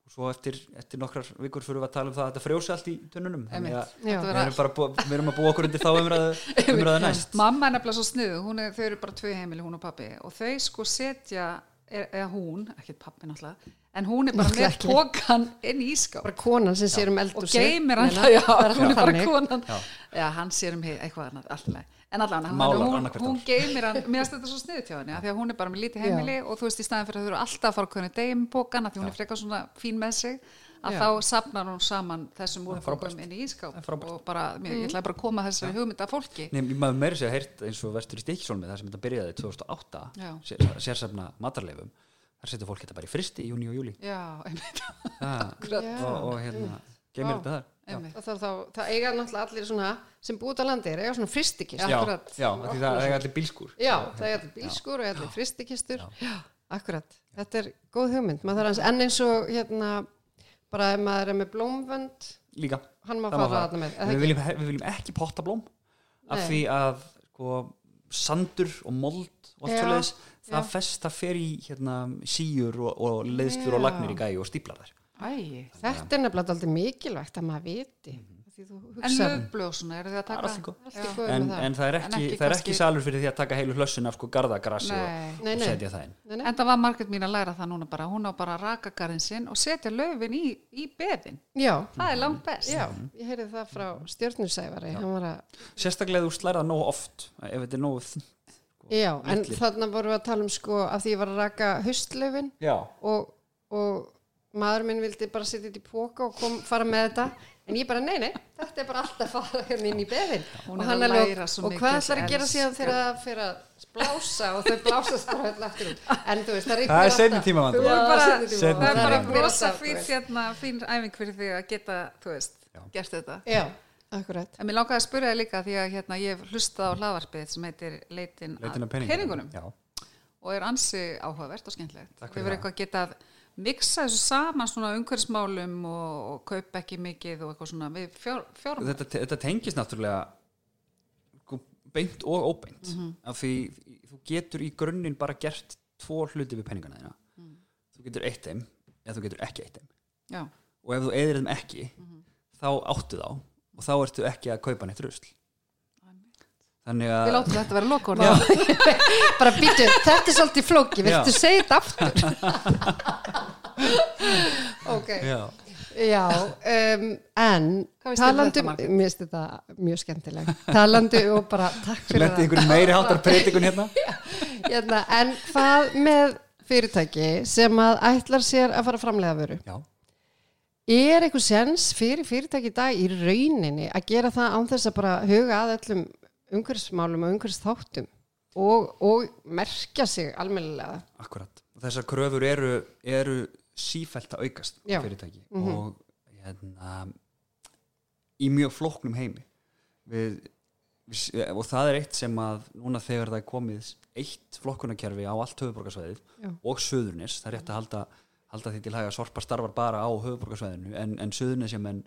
og svo eftir, eftir nokkrar vikur fyrir við að tala um það að þetta frjósi allt í tunnunum. Þannig að.
Þetta
við erum, bara búa, við erum að búa okkur undir þá umræðu, umræðu næst.
Mamma er nefnilega svo sniðu, hún er, þau eru bara tvö heimili hún og pappi og þau sko setja er- eða hún, ekkert pappi náttúrulega en hún er bara
Náttúrulega
með
ekki.
pókan inn í ískáp
Bara konan sem sér um
og
eldhúsið.
geymir hann
Meina,
já, hún er bara konan.
Já.
já, hann sér um eitthvað annað allt í lagi. en allan,
Málar
hún, hún geymir hann. Mér finnst þetta svo sniðut hjá henni af því að hún er bara með lítið heimili og þú veist í staðin fyrir að þau eru alltaf að fara hvernig degum bókan af því hún er frekar svona fín með sig að
Já.
þá sapnar hún saman þessum úrgókum inn í ískáp og bara, mér, ég ætlaði bara að koma þessari hugmynd af fólki
Nei, maður meiri sér heyrt eins og vestur í Stikisólmi þar sem þetta byrjaði 2008
Já.
sér, sérsefna matarleifum þar setur fólk þetta bara í fristi í júni og júli
já, einmitt,
og, og hérna geymir
Vá.
þetta þar.
Og það, þá, það eiga náttúrulega allir svona sem búið á landi, eiga svona fristikist.
Já.
Já,
Akkurat.
já, af því það er allir bílskur
Já, það er allir bílskur og allir fristikistur. Já. Akkurat, þetta er góð hugmynd. Maður þarf enn eins og hérna, bara ef maður er með blómvönd,
líka
hann má
Það
fara
fara.
þarna með.
við viljum, við viljum ekki pottablóm af
Nei.
því að sko, sandur og mold og allt
Já,
svoleiðis það fest, það fer í hérna, síur og, og leiðslur og lagnir í gæju og stíplar þær
Æ,
Þetta er nefnilega aldrei mikilvægt að maður viti. Því þú
en
hugsa
og svona, eru þið að taka
allt í góð.
allt í
Já.
góð
en, en það er
En
ekki,
ekki
það er ekki salur fyrir því að taka heilu hlössun af sko gardagrassi og,
Nei.
Nei,
og setja það inn
Nei, nei.
En það var margætt mín að læra það núna bara, hún á bara að raka garðin sinn og setja löfin í, í beðin.
Já,
Það er langt best.
já, ég heyrði það frá stjörnusæfari, hann var að
sérstaklega þú slærða nógu oft ef þetta er nógu þunnt.
Já, en þarna vorum við að tala um sko af því ég var að raka haustlöfin
já,
og, og maður minn vildi bara setja þetta í póka og kom, fara með þetta en ég bara, nei, nei, þetta er bara alltaf að fara hérna inn í beðin og,
að
og hvað ætlar að gera síðan þegar það fyrir að blása og þau blásast bara öll aftur út en þú veist, það er
er
er tíma,
tíma.
Það er bara
rignir
rosa
alltaf, þú
fín,
veist.
hérna, fín æfing fyrir því að geta, þú veist,
Já.
gert þetta.
Já, akkurat
En mér langaði að spyrja þig líka því að hérna, ég hef hlustað á hlaðvarpið sem heitir Leitin,
leitin af
peningunum
já,
og er ansi áhugavert og skemmtilegt.
Fyrir
Við verðum eitthvað getað miksa þessu saman svona umhverfsmálum og, og kaupa ekki mikið og eitthvað svona við fjár, fjárum.
þetta, þetta tengist náttúrulega sko, beint og óbeint
Mhm.
af því þú getur í grunninn bara gert tvo hluti við penningana þína
Mm.
þú getur eitt þeim eða þú getur ekki eitt þeim
Já,
og ef þú eðir þeim ekki
Mhm.
þá áttu þá og þá ertu ekki að kaupa neitt rusl þannig
Við
að
látum þetta vera lokun
bara býtu, þetta er svolítið flóki viltu segja þetta aftur? Ok,
já,
já um, en
um Margrét?
mér finnst þetta mjög skemmtileg talandi og bara takk fyrir
lendi einhvern meiri háttar predikun hérna?
Hérna, en hvað með fyrirtæki sem að ætlar sér að fara að framlega vöru?
Já,
er eitthvað sens fyrir fyrirtæki í dag í rauninni að gera það án þess að bara huga að öllum umhverfsmálum og umhverfsþáttum og, og merkja sig almennilega.
Akkurat þessar kröfur eru, eru sífælt að aukast á fyrirtæki. Og hérna í mjög flóknum heimi. Við, við, og það er eitt sem að núna þegar það er komið eitt flokkunarkerfi á allt höfuborgarsvæðið og söðurnis, það er rétt að halda, halda því til að sorpa starfar bara á höfuborgarsvæðinu en, en söðurnis sem enn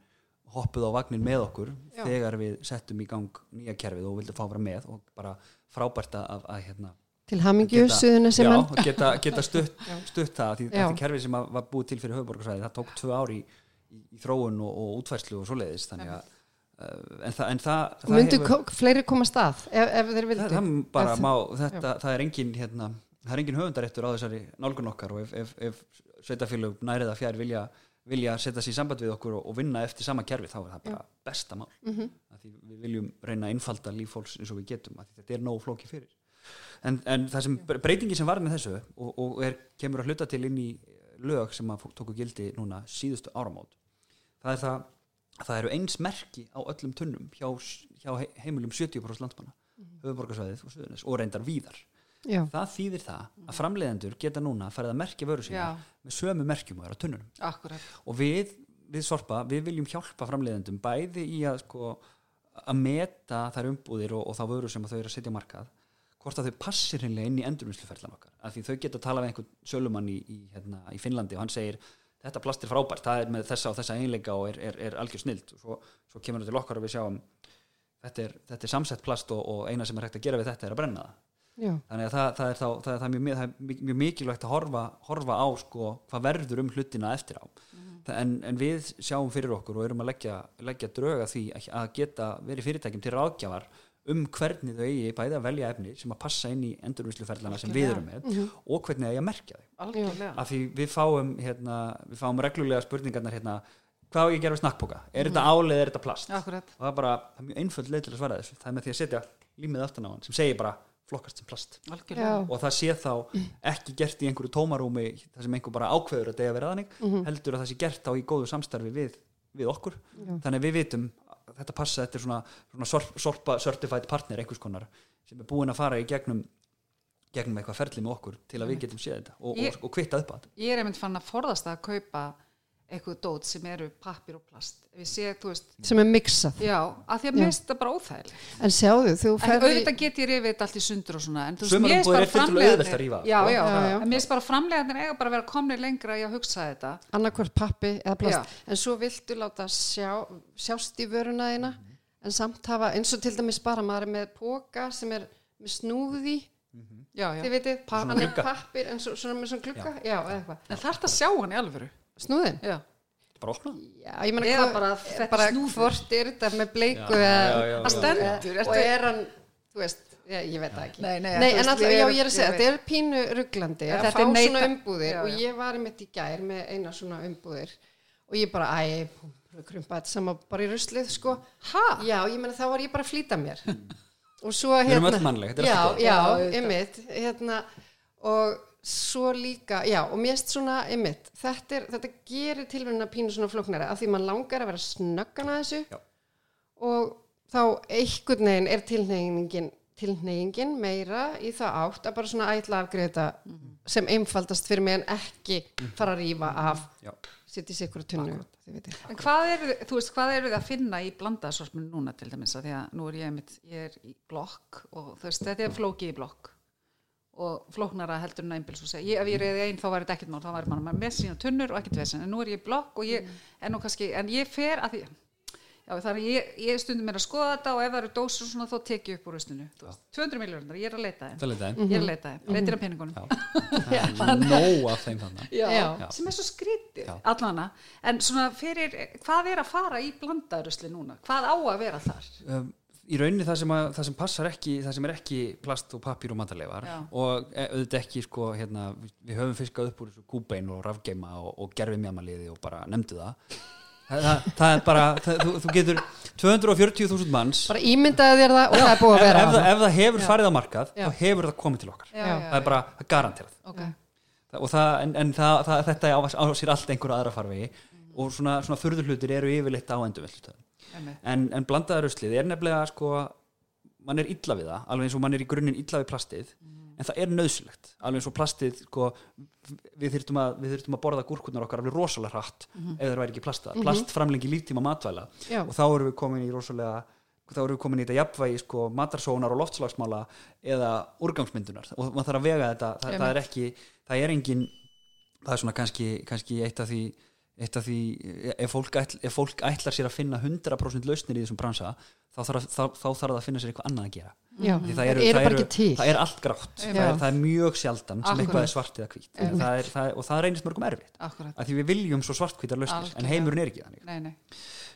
hoppuð á vagnin með okkur
Já.
þegar við settum í gang nýja kerfið og vildum fá að vera með og bara frábært að, að, að hérna,
til hamingju suðuna sem
og geta, geta stutt, stutt það því þetta kerfi sem að- var búið til fyrir höfuborgarsvæði það tók tvö ár í, í, í þróun og, og útfærslu og svoleiðis þannig að uh, en, það, en það, það
myndu ko fleiri koma stað ef, ef þeir vildu?
Það, það má þetta, það er engin hérna, það er engin höfundaréttur á þessari nálgun okkar og ef, ef, ef sveitafélög nærið að fjær vilja, vilja setja sér í samband við okkur og, vinna eftir sama kerfi þá er það bara besta mál. Mm. -hmm. við viljum reyna að innfalda líf fólks eins og við getum þetta er nógu flóki fyrir. En, en það sem breytingi sem var með þessu og, og er, kemur að hluta til inn í lög sem að tóku gildi núna síðustu áramót það er það að það eru eins merki á öllum tunnum hjá, hjá he- heimilum 70% landsmanna höfuborgarsvæðið og og reyndar víðar
já,
það þýðir það að framleiðendur geta núna farið að merkja vöru sína
Já.
með sömu merkjum og er á tunnunum.
Akkurat.
Og við, við Sorpa, við viljum hjálpa framleiðendum bæði í að sko að meta þær umbúðir og, og þá vöru sem að þau eru að setja markað hvort að þau passir hinnlega inn í endurvinnsluferðlan okkar. Af því þau geta að tala við einhvern sölumann í, í, hérna, í Finnlandi og hann segir þetta plast er frábært, það er með þessa og þessa einleika og er, er, er algjör snild. Og svo, svo kemur það til okkar og við sjáum þetta er, þetta er samsett plast og, og eina sem er hægt að gera við þetta er að brenna það
já,
þannig að það, það, er, þá, það, er, það, er mjög, það er mjög- mikilvægt að horfa, horfa á sko, hvað verður um hlutina eftir á. Það- en, en við sjáum fyrir okkur og erum að leggja, leggja dröga því að, geta verið fyrirtækjum til ráðgjafar um hvernig þau eigi bæði að velja efni sem að passa inn í endurvinnsluferðlana sem við erum með og hvernig eigi að merkja þau. Af því við fáum, hérna, við fáum reglulega spurningarnar hérna, hvað á ég að gera við snakkpoka? Er þetta álið, er þetta plast?
Akkurat.
Og það er bara, það er mjög einföld leið til að svara þessu. Það er með því að setja límið aftan á hann sem segir bara flokkast sem plast.
Algjörlega.
Já.
og það sé þá ekki gert í einhverju tómarúmi það sem einhver bara ákveður að dega vera þannig heldur að það sé gert á í góðu samstarfi við, við okkur. Þannig að við vitum að þetta passa, þetta er svona, svona sorp, sorpa certified partner einhvers konar sem er búin að fara í gegnum gegnum eitthvað ferli með okkur til að við getum séð þetta og, og, og kvitta upp á þetta.
Ég er einmitt fann að forðast að kaupa eitthvað dót sem eru pappir og plast. Sé, veist
sem er mixað.
Já, að því að mér finnst það bara óþægileg
en sjáðu, þú
En
ferði
auðvitað get ég rifið þetta allt í sundur og svona En þú veist, mér finnst bara
rífa,
Já, já,
Já.
En mér finnst bara framleiðarnir eiga bara að vera komnir lengra í að hugsa þetta.
Annarkvort pappi eða plast.
Já.
en svo viltu láta sjá, sjást í vöruna þína en samt hafa, eins og til dæmis bara maður er með póka sem er með snúði
Já, já.
Þið veitir, hann er pappir en svo, svona með svona glugga. Já, eða eitthvað,
En þarf að sjá hann í alvöru
snúðin
Já,
bara opna?
Já, ég meina
Eða
hvað-
bara
bara hvort er þetta með bleiku
Já,
eða,
já, já,
Það stendur,
og
ertu-
er hann þú veist, ég, ég veit það ekki.
Nei, nei,
nei en alltaf, já, ég er að segja, þetta er pínu rugglandi. Að
þetta
fá
er neita-
svona umbúðir.
Já,
og
já.
ég var í mitt í gær með eina svona umbúðir. Og ég bara, æ, krumpa þetta sama bara í ruslið, sko.
Ha?
Já, ég meina þá var ég bara að flýta mér. Og svo
Við
hérna
erum öll mannleg, þetta er
já, já,
Já,
einmitt hérna, og svo líka já, og mér erst svona, einmitt þetta, er, þetta gerir tilvæmna pínu svona flóknari af því mann langar að vera snöggan að þessu
Já.
og þá einhvern veginn er tilneyingin tilneyingin meira í það átt að bara svona ætla að afgreða þetta sem einfaldast fyrir mig en ekki fara að rífa af
Já.
setja í sig ykkur tunnu.
En hvað eru, þú veist, hvað eru þið að finna í blandaðsorpinu núna til dæmis að því að nú er ég einmitt, ég er í blokk og þú veist, þetta er flóki í blokk og flóknara heldur en einbils og segja, ég, ef ég reyði einn þá var þetta ekkert mál, þá var maður með sína tunnur og ekkert vesen, en nú er ég blokk og ég, en nú kannski, en ég fer að því já, er ég, ég stundum mér að skoða þetta og ef það eru dósur og svona þá tek ég upp úr veist, 200 miljónar, ég er að leita þeim.
Það er
ég er að leita þeim, breytir af peningunum.
Er nóg af þeim þannig
já,
Já.
sem er svo skrítið allana, en svona fyrir hvað er að fara í blandaðurusli núna, hvað á að vera þar?
Um, í rauninni það sem, að, það sem passar ekki það sem er ekki plast og pappír og matarleifar
Já.
og e, auðvitað ekki sko, hérna, við höfum fiskað upp úr þessu kúbein og rafgeima og, og gerfi mjamaliði og bara nefndu það það, það, er bara það, þú, þú getur 240.000 manns
bara ímyndaði þér það og það er búið
ef,
að vera
ef, það, ef það hefur
Já.
farið á markað
Já.
þá hefur það komið til okkar
já,
Já.
já,
það er bara það er garanterað
ok,
Það- og það, en, en það, það, þetta á, á sér allt einhverja aðra farvegi og svona, svona furðurhlutir eru yfirleitt á
einmitt.
En, en blandaða ruslið er nefnilega sko, mann er illa við það alveg eins og mann er í grunninn illa við plastið en það er nöðsulegt, alveg eins og plastið sko, við þyrftum að, að borða gúrkurnar okkar alveg rosalega hratt ef það væri ekki plastað, plast framlengi líftíma matvæla.
Já.
og þá erum við komin í rosalega þá erum við komin í þetta jafnvægi sko, matarsónar og loftslagsmála eða úrgangsmyndunar. Og maður þarf að vega þetta það, það er ekki, það er engin það er svona kannski, kannski eitt af því eitt af því, ef fólk, ætl, ef fólk ætlar sér að finna 100% lausnir í þessum bransa þá þarf, það að finna sér eitthvað annað að gera.
Já,
Því
það eru bara ekki til.
það er allt grátt, það er, það er mjög sjaldan sem
Akkurat.
eitthvað er svart eða hvít það er, það og það reynist mörgum erfitt. Að því við viljum svo svartkvítar lausnir en
Algjörlega.
heimurinn er ekki þannig.
Nei, nei.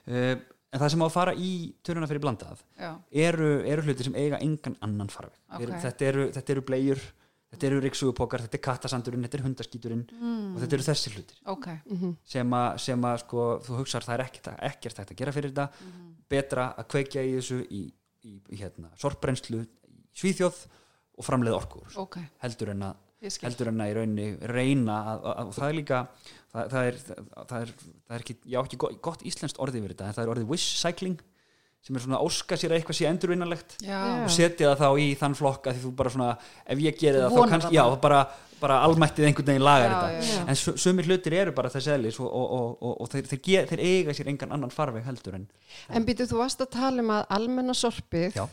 Uh, en það sem á að fara í törnuna fyrir blandað
já,
eru, eru hlutir sem eiga engan annan
Ok.
okay. þetta, eru, eru bleiur þetta eru ryggsugupokar, þetta er kattasandurinn þetta er hundaskíturinn
Mm.
og þetta eru þessi hlutir.
Ok.
Sem að, sem að sko, þú hugsar það er ekkert, ekkert að gera fyrir þetta.
Mhm.
betra að kveikja í þessu í, í, í hérna, sorprenslu í Svíþjóð og framleiða orku úr þessu.
ok,
heldur en að heldur en að í rauninni reyna að, að, og það er líka það, það, er, það, er, það er ekki, já ekki gott, gott íslenskt orðið við þetta en það er orðið wish cycling sem er svona að óska sér að eitthvað sé endurvinnanlegt
já,
og setja það þá í þann flokk að því þú bara svona, ef ég geri það þá kannski,
það
já,
bara.
bara, bara almættið einhvern veginn lagar
Já,
þetta
já, já.
en su- sumir hlutir eru bara þess eðlis og, og, og, og, og þeir, þeir, ge- þeir eiga sér engan annan farveg heldur en
En býtu, þú varst að tala um að almenna sorpið,
Já.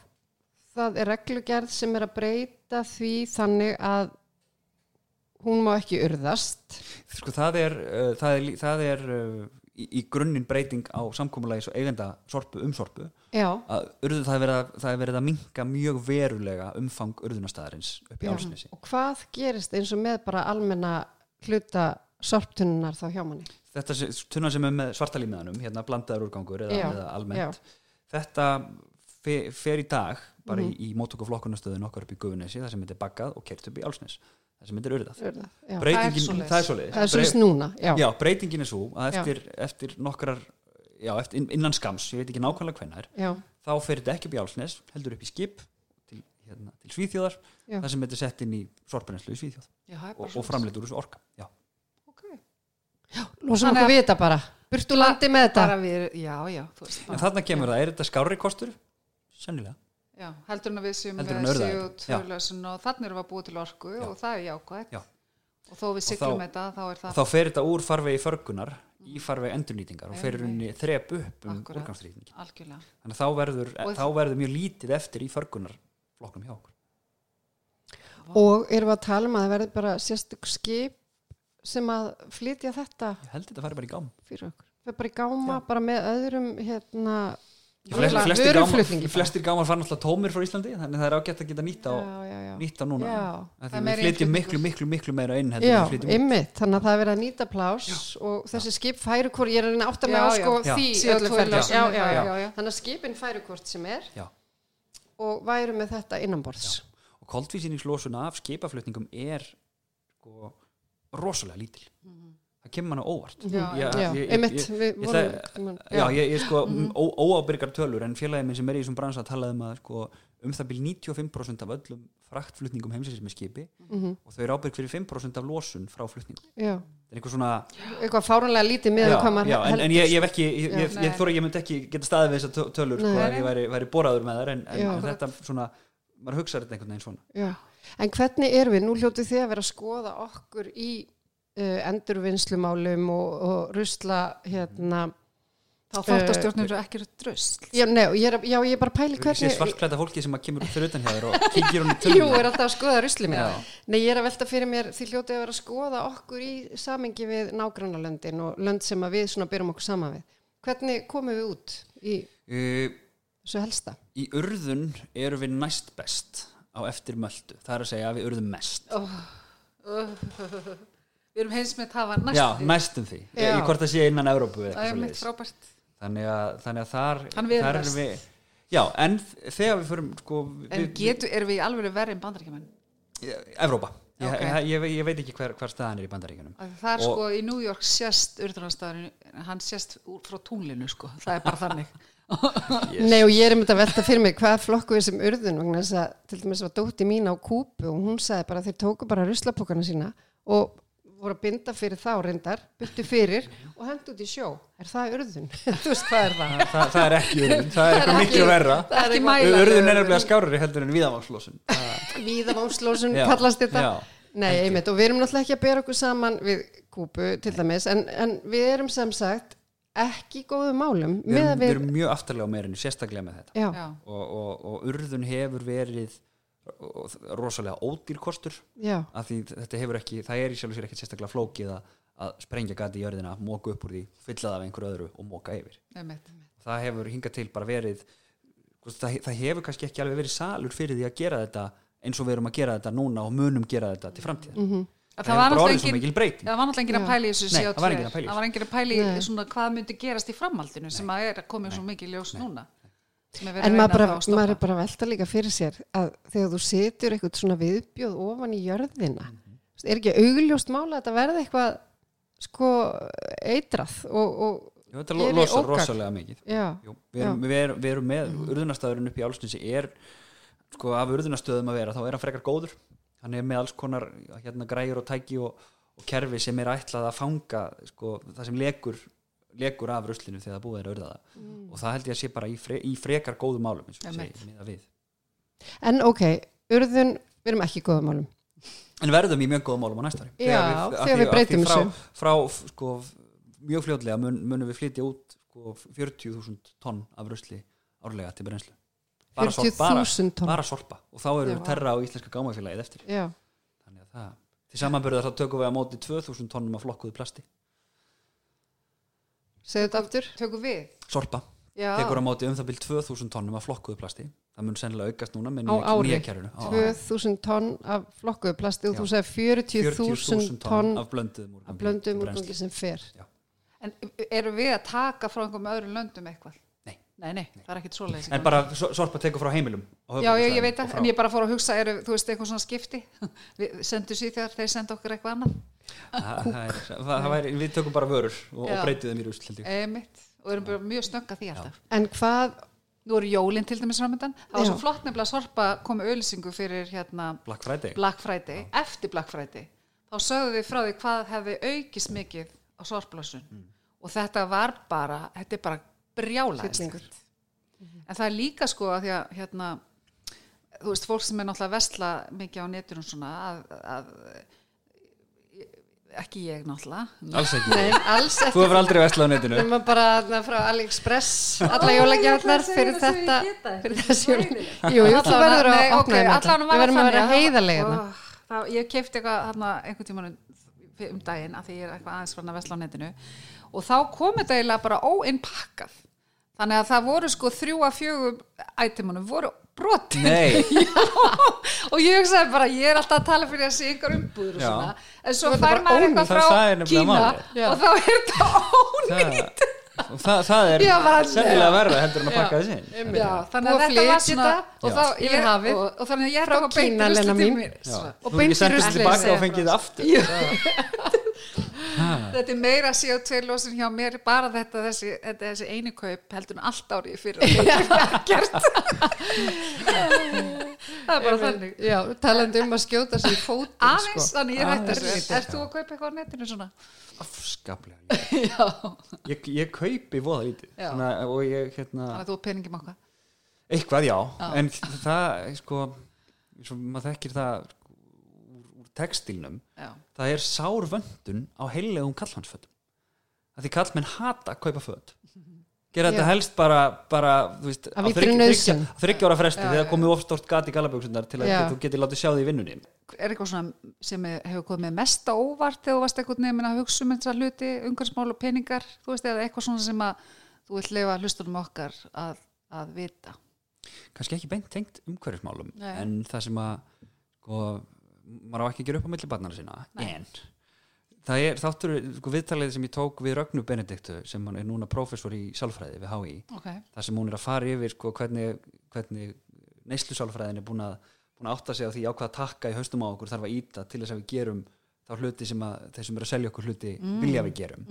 það er reglugerð sem er að breyta því þannig að hún má ekki urðast.
sko það er, uh, það er, það er uh, í, í grunninn breyting á samkomulagi svo eigenda sorpu um sorpu
Já,
að urðu, það, er verið að, minka mjög verulega umfang urðunastæðarins upp í
Já.
álsnesi
og hvað gerist eins og með bara almenna hluta sorptunnar þá hjá manni?
þetta tunnan sem er með svartalímiðanum hérna blandaður úrgangur eða,
Já,
eða almennt þetta fe, fer í dag bara
Mhm.
í, í móttöku okkar upp í Gufunesi það sem þetta er baggað og kert upp í álsnes það sem er urðað
Urðað, já.
breytingin, það er svoleiðis
Það er svo núna, já.
já, breytingin er svo að eftir, eftir nokkrar já, eftir, innan skams, ég veit ekki nákvæmlega hvenær
já.
þá fer þetta ekki upp í álsnes heldur upp í skip til, hérna, til Svíþjóðar
Já.
það sem þetta er sett inn í sorprennslu í Svíþjóð og, og framleitur þessu orka já.
Ok.
Lósum
Þannig
okkur
að-
við þetta bara. Burtu landi með þetta.
bara við, já, já,
en þarna kemur það, er þetta skárri kostur? sennilega
já, heldur en að við séum
Heldur en
með
urðaði
séu
þetta. Já.
tvölusin og þannig erum við að búa til orku
Já.
og það er jákvæð
Já.
og þó við
þá-
þetta þá er
og
það
þá fer þetta úr farvegi förgunar í farvegi endurnýtingar og fer runni þrep upp um
Akkúrat.
úrgangsrýtingin
algjörlega
þannig að þá verður, þá verður mjög lítið eftir í förgunarflokknum hjá okkur
Og erum við að tala um að það verði bara sérstök skip sem að flytja þetta
ég held þetta fari bara í gám
fyrir okkur. Það er bara í gáma, bara með öðrum hérna,
Flest, flestir,
bara.
flestir gámar fara náttúrulega tómir frá Íslandi þannig að það er ágætt að geta nýtt á,
Já, já, já.
nýtt á núna við flytjum miklu, miklu, miklu meira inn
ymmit, þannig að það er verið að nýta plás og þessi skip færi hvort, ég er að átta mig á sko
Já.
því
CO2
öllu ferli.
losun,
já, já, já.
já, já.
Þannig að skipin færi hvort sem er
Já.
og væru með þetta innanborðs.
og koldvísýningslósun af skipaflutningum er sko, rosalega lítil það kemur manna óvart.
Já,
Já,
Ég- ég sko, mm óábyrgar tölur en félagið minn sem er í þessum bransa talaði um að sko, um það byrj 95% af öllum fraktflutningum heimsins með skipi
mhm,
og þau eru ábyrg fyrir 5% af losun frá flutningum.
já.
Það er einhver svona,
Eitthvað fáránlega lítið með
já,
hvað maður
já, en, en ég, ég hef ekki, ég,
Já,
ég, þóra, ég myndi ekki geta staðið við þessar tö- tölur sko,
Nei.
að ég væri, væri boraður með þær en, en, þetta svona, maður hugsaður þetta einhvern veginn svona.
Já, en hvernig erum við, nú hljótið þið að vera að skoða okkur í uh, endurvinnslumálum og, og rusla hérna,
þá þáttastjórnir eru ekki drösl
já, nei, og ég er, að- já, ég er bara pæli hvernig,
svartklæta fólki sem kemur út fyrir utan hjá þér og kíkir hún í
jú,
tölunum.
er alltaf að skoða rusli mér.
Já.
Nei, ég er að velta fyrir mér, þið hljótið að vera að skoða okkur í samengi við nágrannalöndin og lönd sem að við svona byrjum okkur saman við. Hvernig komum við út í
Uh,
þessu helsta?
í urðun eru við næst best á eftir möldu. Það er að segja að við urðum mest.
við erum heins með það var næst
Já, næstum því.
Já.
Í hvort það sé innan Evrópu eða
það er
svoleiðis.
frábært
þannig að, þannig að þar, þar erum við já, en þegar við förum sko,
En
við,
getur, erum við í alveg verið en bandaríkjumenn?
Evrópa ég,
Ok.
ég, ég, ég veit ekki hver, hver staðan er í bandaríkjunum
Það er
Og-
sko í New York sést urðunarstaðurinn, hann sést úr frá tunglinu sko, það er bara þannig.
Nei og ég er um þetta að velta fyrir mig hvað flokku við sem urðun vegna þess að til dæmis var dótti mín á kúpu og hún sagði bara þeir tóku bara ruslapokana sína og voru að binda fyrir þá reyndar, byttu fyrir og hendu út í sjó. Er það urðun? þú veist hvað er það?
Þa, það, það er ekki urðun, það er eitthvað miklu verra
Það er
Ekki
eitthvað-
mæla.
urðun er nefnilega skárari heldur en viðamálslósun
Víðavangslósun
Já,
kallast þetta.
já.
Nei, einmitt, og við erum náttúrulega ekki að bera okkur saman við kúpu til dæmis, en, en við erum sem sagt ekki í góðum málum
við, erum- við
við,
erum mjög aftarlega á meirinu, sérstaklega með þetta
já,
Já,
og, og, og urðun hefur verið rosalega ódýr kostur
já,
af því þetta hefur ekki, það er í sjálf sér ekkert sérstaklega flókið að, að sprengja gati í jörðina móka upp úr því, fylla það af einhverju öðru og móka yfir
einmitt.
það hefur hingað til bara verið það, það hefur kannski ekki alveg verið salur fyrir því að gera þetta eins og við erum að gera þetta núna og munum gera þetta til framtíðar
Mhm.
Það,
það
það var náttúrulega engin að í þessu
Nei,
CO2.
það var í
engin að í svona hvað myndi gerast í framhaldinu sem að er að koma svo mikið ljós núna. Er
en
að
maður, bara, maður er bara velta líka fyrir sér að þegar þú setur eitthvað svona viðbjóð ofan í jörðina
Mhm.
er ekki augljóst mála að þetta verði eitthvað sko eitrað og, og
Jú, þetta losar
ógagn.
rosalega mikið.
Já,
Jú, við, erum, við, erum, við erum með urðunastæðurinn upp í álsnesi er sko af urðunastöðum að vera þá er hann frekar góður. Hann er með alls konar hérna græjur og tæki og, og kerfi sem er ætlað að fanga sko, það sem lekur lekur af ruslinu þegar það búið er að urða það.
Mm.
og það held ég að sé bara í, fre, í frekar góðum málum eins og ég
Einmitt.
segi, miðað við.
en ok urðun, við erum ekki í góðum málum.
En verðum í mjög góðum málum á næsta ári.
Já, þegar við
af því
breytum
frá,
þessu.
frá sko, mjög fljótlega mun, munum við flytja út sko, 40.000 tonn af rusli árlega til brennslu. Bara, sorp, bara,
40.000 tonn.
bara sorpa. Og þá eru við terra á íslenska gámafélagið eftir.
Já,
þannig að það, til samanbyrðar þá tökum við á móti 2000 tonnum af flokkuðu plasti
segðu þetta aftur
Tökum við?
sorpa,
Já.
tekur á móti um það byrð 2000 tonnum af flokkuðu plasti það mun sennilega aukast núna með nýja, nýja kerfinu á ári.
2000 tonn af flokkuðu plasti og
Já.
þú segir 40.000 tonn
af blönduðum úrgangi
sem fer
En erum við að taka frá einhverjum öðrum löndum eitthvað?
Nei.
Nei, það er ekkit svoleiðis.
en bara so- sorpa tekur frá heimilum
Já, ég, ég veit
frá-
en ég bara fór að hugsa, eru, þú veist, eitthvað svona skipti? Við sendum síð þegar þeir senda okkur eitthvað annað.
það, það er, það, það væri, við tökum bara vörur og, og
Já.
breytum þeim í rusl held ég.
Emitt, og erum bara mjög snögga því alltaf.
en hvað,
Nú eru jólinn til dæmis framöndan. Það var svo flott nefnilega að sorpa komið auðlýsingu fyrir hérna
Black Friday
Black Friday, eftir Black Friday. Þá sögðu við frá því hvað hefði aukist mikið á sorplössun. Og þetta var bara, þetta er bara
Hryllingur.
En það er líka sko að því að hérna, þú veist, fólk sem er náttúrulega að vesla mikið á netunum svona að, að ekki ég náttúrulega.
Alls ekki,
nei, alls
þú
ekki
hefur aldrei vestlað á netinu.
Við erum bara þarna frá AliExpress alla jólagjafnar fyrir þetta fyrir þú
allan
þetta.
var
Við verðum að vera heiðarlega hérna.
Ég keipti eitthvað þarna einhvern tímann um daginn að því ég er eitthvað aðeins frá að vesla á netinu. Og þá kom þetta eiginlega bara óinnpakkað þannig að það voru sko þrjú að fjögum ætimunum voru brotin. Og ég hugsaði bara, ég er alltaf að tala fyrir að sé yngar umbúður og svona. En svo
er
fær maður eitthvað
er
frá Kína og þá er þetta ónýtt
það, og það, það er sennilega verra heldur en að pakka þessi
þannig að þetta var svona
þetta
og, þá, ég, og, og þannig að ég
Frá
að beint
Kína,
rusli
Og
Þú
beint í
ekki sendist
ruslið,
tilbaka
segja
og fengið
frá.
aftur
þetta er meira CO2 losun hjá mér bara þetta þessi, þetta, þessi einu kaup heldur en allt árið fyrir er það er bara þannig.
Já, talandi um að skjóta sér í fótinn
aðeins,
sko.
þannig ég hætti þessu Ert þú að kaupa eitthvað á netinu svona?
afskaplega.
Já,
ég, ég kaupi voða lítið. Og ég hérna
þannig að þú peningi makka
eitthvað já,
Já.
en það sko, maður þekkir það sko, textilnum
Já,
það er sár vöndun á heilegum kallhansfötum að því kallmenn hata að kaupa föt. Gera þetta helst bara, bara veist, á
illri
þriggja-
nauðsyn.
þriggja- þriggja ára fresti
Já,
þegar komið ofstort gat í galaböksunar til að
Já.
þú getur látið sjá því í vinnunni.
Er eitthvað svona sem hefur komið mesta óvart þegar þú varst eitthvað nefnir að hugsa um þessar hluti, umhverfismál og peningar? Þú veist, eða eitthvað svona sem að þú vilt leifa hlustunum okkar að, að vita?
Kannski ekki beint tengt umhverfismálum
Nei.
en það sem að sko, maður á ekki að gera upp á milli barnara sína
Nei.
en það er þáttur sko, viðtalið sem ég tók við Rögnu Benediktu sem hann er núna prófessor í sálfræði við HÍ
ok,
þar sem hún er að fara yfir sko, hvernig, hvernig neyslu sálfræðin er búin að, búin að átta sig á því á hvað takka í haustum á okkur þarf að íta til þess að við gerum þá hluti sem að þeir sem eru að selja okkur hluti vilja að við gerum.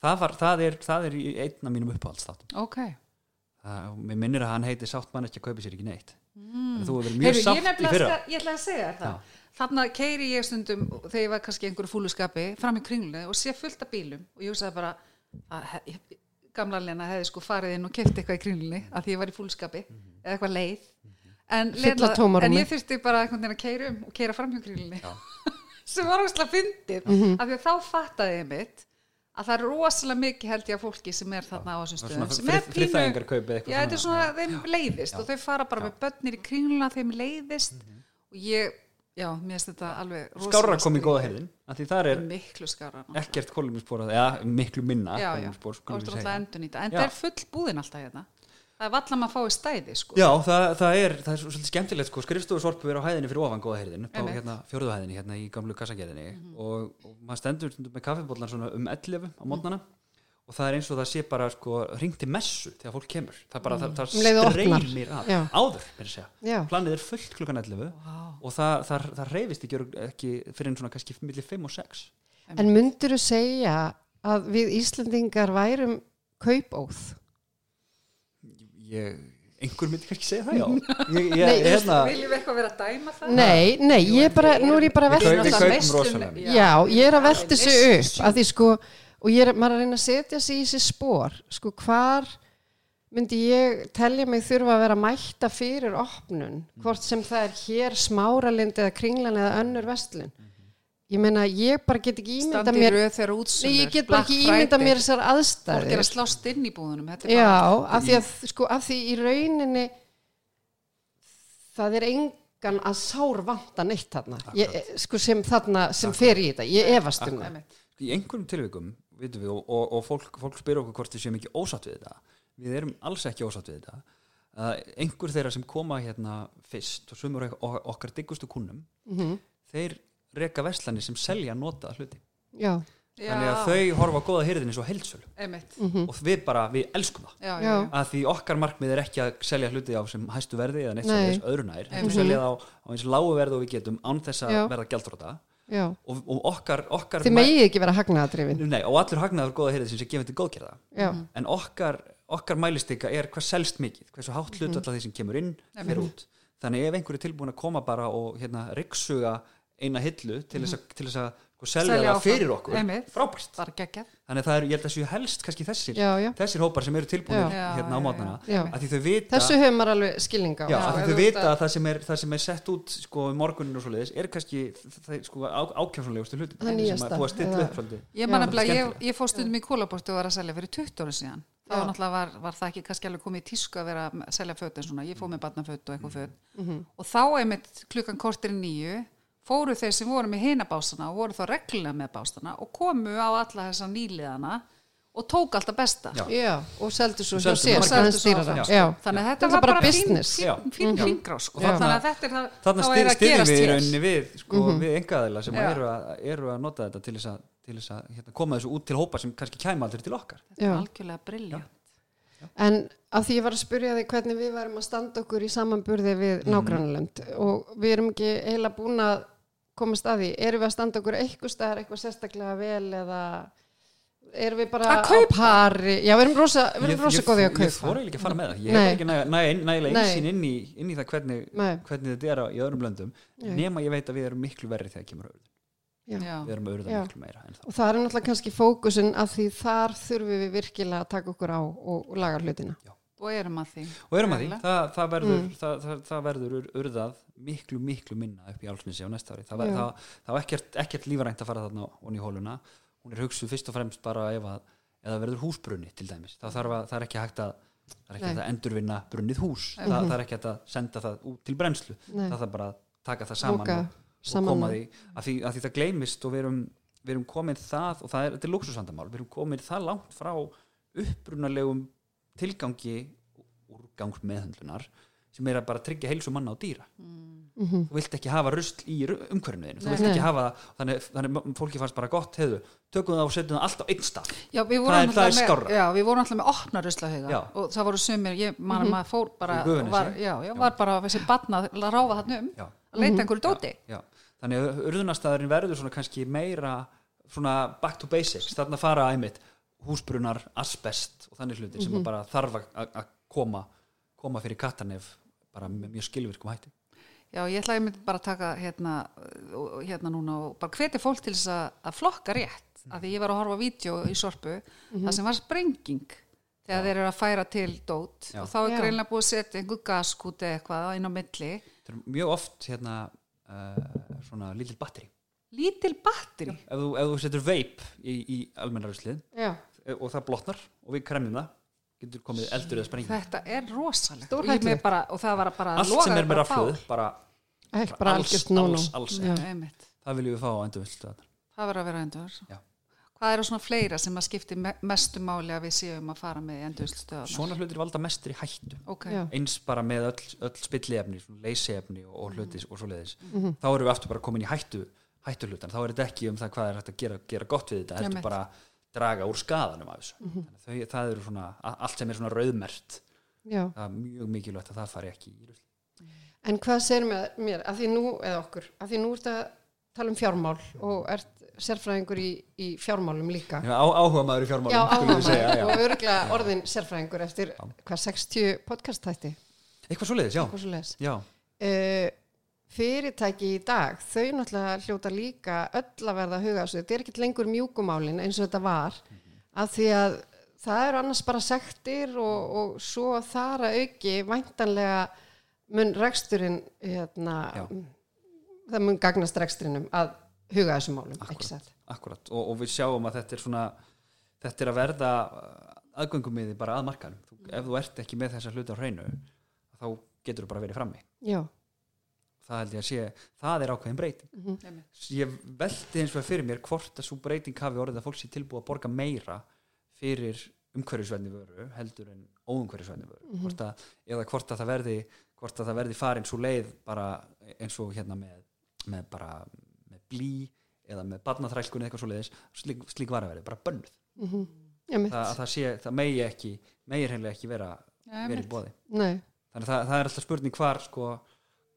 Það, var, það, er, það er einn af mínum uppáhaldsþáttum.
Ok.
Það, mér minnir að hann heiti sátt mann ekki að kaupa sér ekki neitt. Mm. þú hefur verið mjög
Heyrðu, ég,
sátt í fyrra.
ég ætla að segja það Þannig að keiri ég stundum þegar ég var kannski einhverju fúluskapi fram í kringlunni og sé fullt af bílum. Og ég hugsaði bara að gamla Lena hefði sko farið inn og kefti eitthvað í kringlunni að því ég var í fúluskapi eða eitthvað leið. En,
Fylla
Lena, en ég þurfti bara einhvern veginn að keira um og keira fram hjá kringlunni. Sem var óslega fyndið. Af því að þá fattaði ég mitt að það er rosalega mikið held ég að fólki sem er þarna á þessum stöðum sem er
eitthvað
Já, þetta er
svona.
þeim leiðist og þau fara bara með börnir í kringluna þeim leiðist og ég, já, mér finnst þetta alveg
skárra kom í góða því það er
miklu skárra náttúrulega.
ekkert kóluminspórað eða miklu minna
já, já, að en það er full búðin alltaf hérna. Það er valla maður fái stæði sko.
Já, það, það, er, það er svo- svolítið skemmtilegt sko, skrifstofu sorpu er á hæðinni fyrir ofan góða heyrðin upp á
Einmitt.
hérna, fjórðu hæðinni hérna í gamlu kassagerðinni. Og, og maður stendur með kaffibóllan svona um 11 á mótnana og það er eins og það sé bara sko ringti messu þegar fólk kemur það bara, það, það
Um opnar.
streymir að
Já.
áður, planið er fullt klukkan 11 og það, það, það reyfist ekki, ekki fyrir en svona kannski millir 5 og 6
En myndur þú segja að við Íslandingar værum kaupóð?
ég, einhver myndi kannski segja það, já ég, ég,
Nei,
hérna,
viljum við eitthvað vera að dæma það?
Nei, nei, ég er bara, nú er ég bara að velta. Já, ég er að velta þessu upp að því sko, og ég er, maður er að reyna að setja sig í þessi spór, sko, hvar myndi ég telja mig þurfa að vera að mætta fyrir opnun, hvort sem það er hér smáralind eða kringlan eða önnur vestlun. Ég meina, ég bara get ekki ímynda mér, nei, ég get bara ekki ímynda mér þessar
fólk er
aðstæður.
að slást inn í búðunum þetta er
Já, af því að, sko, af því í rauninni það er engan að sár vanta neitt þarna, ég, sko, sem þarna, sem fer í þetta, ég efast um það.
Í einhverjum tilvikum vitum við, og, og, og fólk, fólk spyr okkur hvort við séum ekki ósatt við þetta við erum alls ekki ósatt við þetta uh, einhver þeirra sem koma hérna fyrst og sumur ok- okkar diggustu kunnum
Mhm.
þeir reka verslanir sem selja nota hluti
Já,
þannig að
Já,
þau horfa á góða hyrðinni svo heilsölu
einmitt.
og við bara, við elskum það
já, já,
Já.
að því okkar markmið er ekki að selja hluti á sem hæstu verði eða neitt svo
Nei.
þess öðru nær
Einmitt.
heldur selja það á, á eins lágu verði og við getum án þess að verða gjaldróta
já.
Og, og okkar, okkar
Þið megið ekki vera hagnaðadrifin.
Nei, og allur hagnaður góða heyrið sem sé gefið til góðgerða.
Já,
en okkar, okkar mælistika er hvað selst mikið, hversu hátt
Mhm.
hlut alltaf því sem kemur inn fyrir út. Þannig ef einhver er tilbúin að koma bara og hérna, ryksuga eina hillu til þess að, til þess að sko, selja,
Selja
það fyrir okkur
Einmitt.
frábært,
bara geggjað
þannig að það er, ég held að séu helst kannski þessir,
já, já.
þessir hópar sem eru tilbúinir hérna á að vita
Þessu hefur maður alveg skilning á.
Já,
ef
þau vita
að-
að það sem er, það sem er sett út sko, í morgunin og svoleiðis er kannski sko, á, ákjámsanlegustu hluti
Það nýjasta,
sem að búa að stilla upp
Ég ég, ég fór stundum í kólabortu og var að selja fyrir 20 ára síðan.
Já.
náttúrulega, var, var það ekki kannski alveg komið í tísku að vera að selja föt en svona. Ég fór með barnaföt og eitthvað föt.
Mhm.
Og þá einmitt klukkan kortir nýju fóru þeir sem voru með hinabásana og voru þá reglulega með básana og komu á alla þessa nýliðana og tók alltaf besta.
Já.
Já, og seldu svo hjá sér,
Þannig að
Þetta
þetta
er
var
bara business.
Fín, hringrás. Sko. Þannig að þetta er það, er að gerast
við í rauninni við, sko, við engaðila sem
Já.
eru að, eru að nota þetta til þess að, til þess að hérna, koma þessu út til hópa sem kannski kæma aldrei til okkar
já.
Algjörlega briljant.
En af því ég var að spyrja þig hvernig við varum að standa okkur í samanburði við
Mhm.
nágrannlönd og við erum ekki heila búin að komast að því. Erum við að standa okkur eitthvað staðar eitthvað sérstaklega vel eða erum við bara á pari? Já, við erum rosa, við erum rosa góði að
Ég
kaupa.
fór eiginlega ekki að fara með það Ég
Nei.
hef ekki næ- næ- nægilega einsinn inn í, inn í það hvernig, hvernig þetta er á- í öðrum löndum nema ég veit að við erum miklu verri þegar kemur.
Já.
Við erum auðvitað
Já.
miklu meira
Og það er náttúrulega kannski fókusin af því þar þurfum við virkilega að taka okkur á og, og laga hlutina.
Og erum að því.
og erum að því, það, það verður
Mm.
það, það, það verður ur- urðað miklu, miklu minna upp í álsnesi á næsta ári. Það, ver,
Já.
það, það var ekkert, ekkert lífarænt að fara þarna onni í hóluna hún er hugsuð fyrst og fremst bara ef að eða verður húsbrunni til dæmis. Það, þarf að, það er ekki hægt að það er ekki að endurvinna brunnið hús. Það, það er ekki að senda það út til brennslu.
Nei.
það þarf bara að taka það saman
Móka
og, og
saman
koma
og-
því að, því að því það gleymist og við erum, við erum komin það og það er, er luxusvandamál við erum komin það langt frá upprunalegum tilgangi úrgangsmeðhundlunar sem er að bara tryggja heilsu manna og dýra.
Mhm.
þú vilt ekki hafa rusl í umhverfinu þínu, þú vilt ekki hafa það þannig, þannig fólki fannst bara gott heiðu, tökum það og setjum það allt á einn stað.
Já,
Það er- er
með,
skárra.
já, við vorum alltaf með opna ruslahauga
Já.
og það voru sumir, ég man að maður fór bara var, já, var bara þessi batna að ráfa þarna um.
Já.
Að leita einhverju dóti.
Já. þannig að urðunastæðurinn verður svona kannski meira svona back to basics. Þarna fara einmitt húsbrunar, asbest og þannig hlutir sem að bara þarf að- koma koma fyrir kattanef bara með mjög skilvirkum hætti.
Já, ég ætla að ég myndi bara að taka hérna, hérna núna og bara hveti fólk til þess að, að flokka rétt. Af því ég var að horfa á vídeo í sorpu það sem var sprenging þegar þeir eru að færa til dót.
Já.
og þá er
Já.
greinlega búið að setja einhver gaskút eða eitthvað inn á milli
þetta er mjög oft hérna uh, svona lítill batteri.
Lítil batteri?
Ef þú, ef þú setur veip í, í almennaruslið
Já,
og það blotnar og við kremjum það getur komið eldur eða sprenging.
Þetta er
hættulegt.
bara, og það var bara
allt sem er með
bara
rafluðu bara,
ekki bara
alls, alls, alls.
Já, einmitt.
það viljum við fá á endurvinnslustöðar
það verður að vera endur
Já.
Hvað eru svona fleira sem að skipti me mestu máli að við séum að fara með endurvilstöðunar
svona hlutir valda mestri hættu.
Ok,
Já.
eins bara með öll, öll spilliefni leysiefni og, og hluti og svo leiðis
Mhm.
þá erum við aftur bara komin í hættu hættu hlutan, þá er þetta ekki um það hvað er hægt að gera, gera gott við þetta, heldur
Einmitt.
bara draga úr skadanum af þessu. Þannig að þau, það eru svona, allt sem er svona rauðmert
Já,
það er mjög mikilvægt að það fari ekki í rusl
en hvað segir með mér, að því nú, eða okkur, að því nú ert að tala um fjármál og ert sérfræðingur í, í fjármálum líka.
Já, á, áhuga maður í fjármálum
Já,
skulum við segja,
áhuga og örgulega orðin sérfræðingur eftir hvað 60 podcast þætti,
eitthvað svo leiðis, já,
svo les.
já.
Uh, fyrirtæki í dag, þau náttúrulega hljóta líka öll að verða að huga þessu. Þetta er ekki lengur mjúkumálin eins og þetta var, af því að það eru annars bara sektir og, og svo þar að auki væntanlega mun reksturinn, hérna,
Já.
Það mun gagnast reksturinnum að huga þessum málum, satt?
Akkurat, og, og við sjáum að þetta er svona þetta er að verða aðgöngumiði bara að markanum þú, ef þú ert ekki með þessa hluti á hreinu þá getur þú bara verið frammi.
Já,
það held ég að sé, það er ákveðin breyting.
Einmitt.
ég velti eins og fyrir mér hvort að svo breyting hafi orðið að fólk sé tilbúið að borga meira fyrir umhverfisvæðni vöru heldur en óumhverfisvæðni vöru. Hvort að, eða hvort að það verði hvort að það verði farin svo leið bara eins og hérna með, með bara með blí eða með barnaþrælkun eða eitthvað svo leiðis slík, slík var að verði, bara bönnuð.
Mitt,
það, að það sé, það megi ekki megi hreinlega ekki vera, í
einmitt.
bóði
nei,
þannig að það, það er alltaf spurning hvar sko,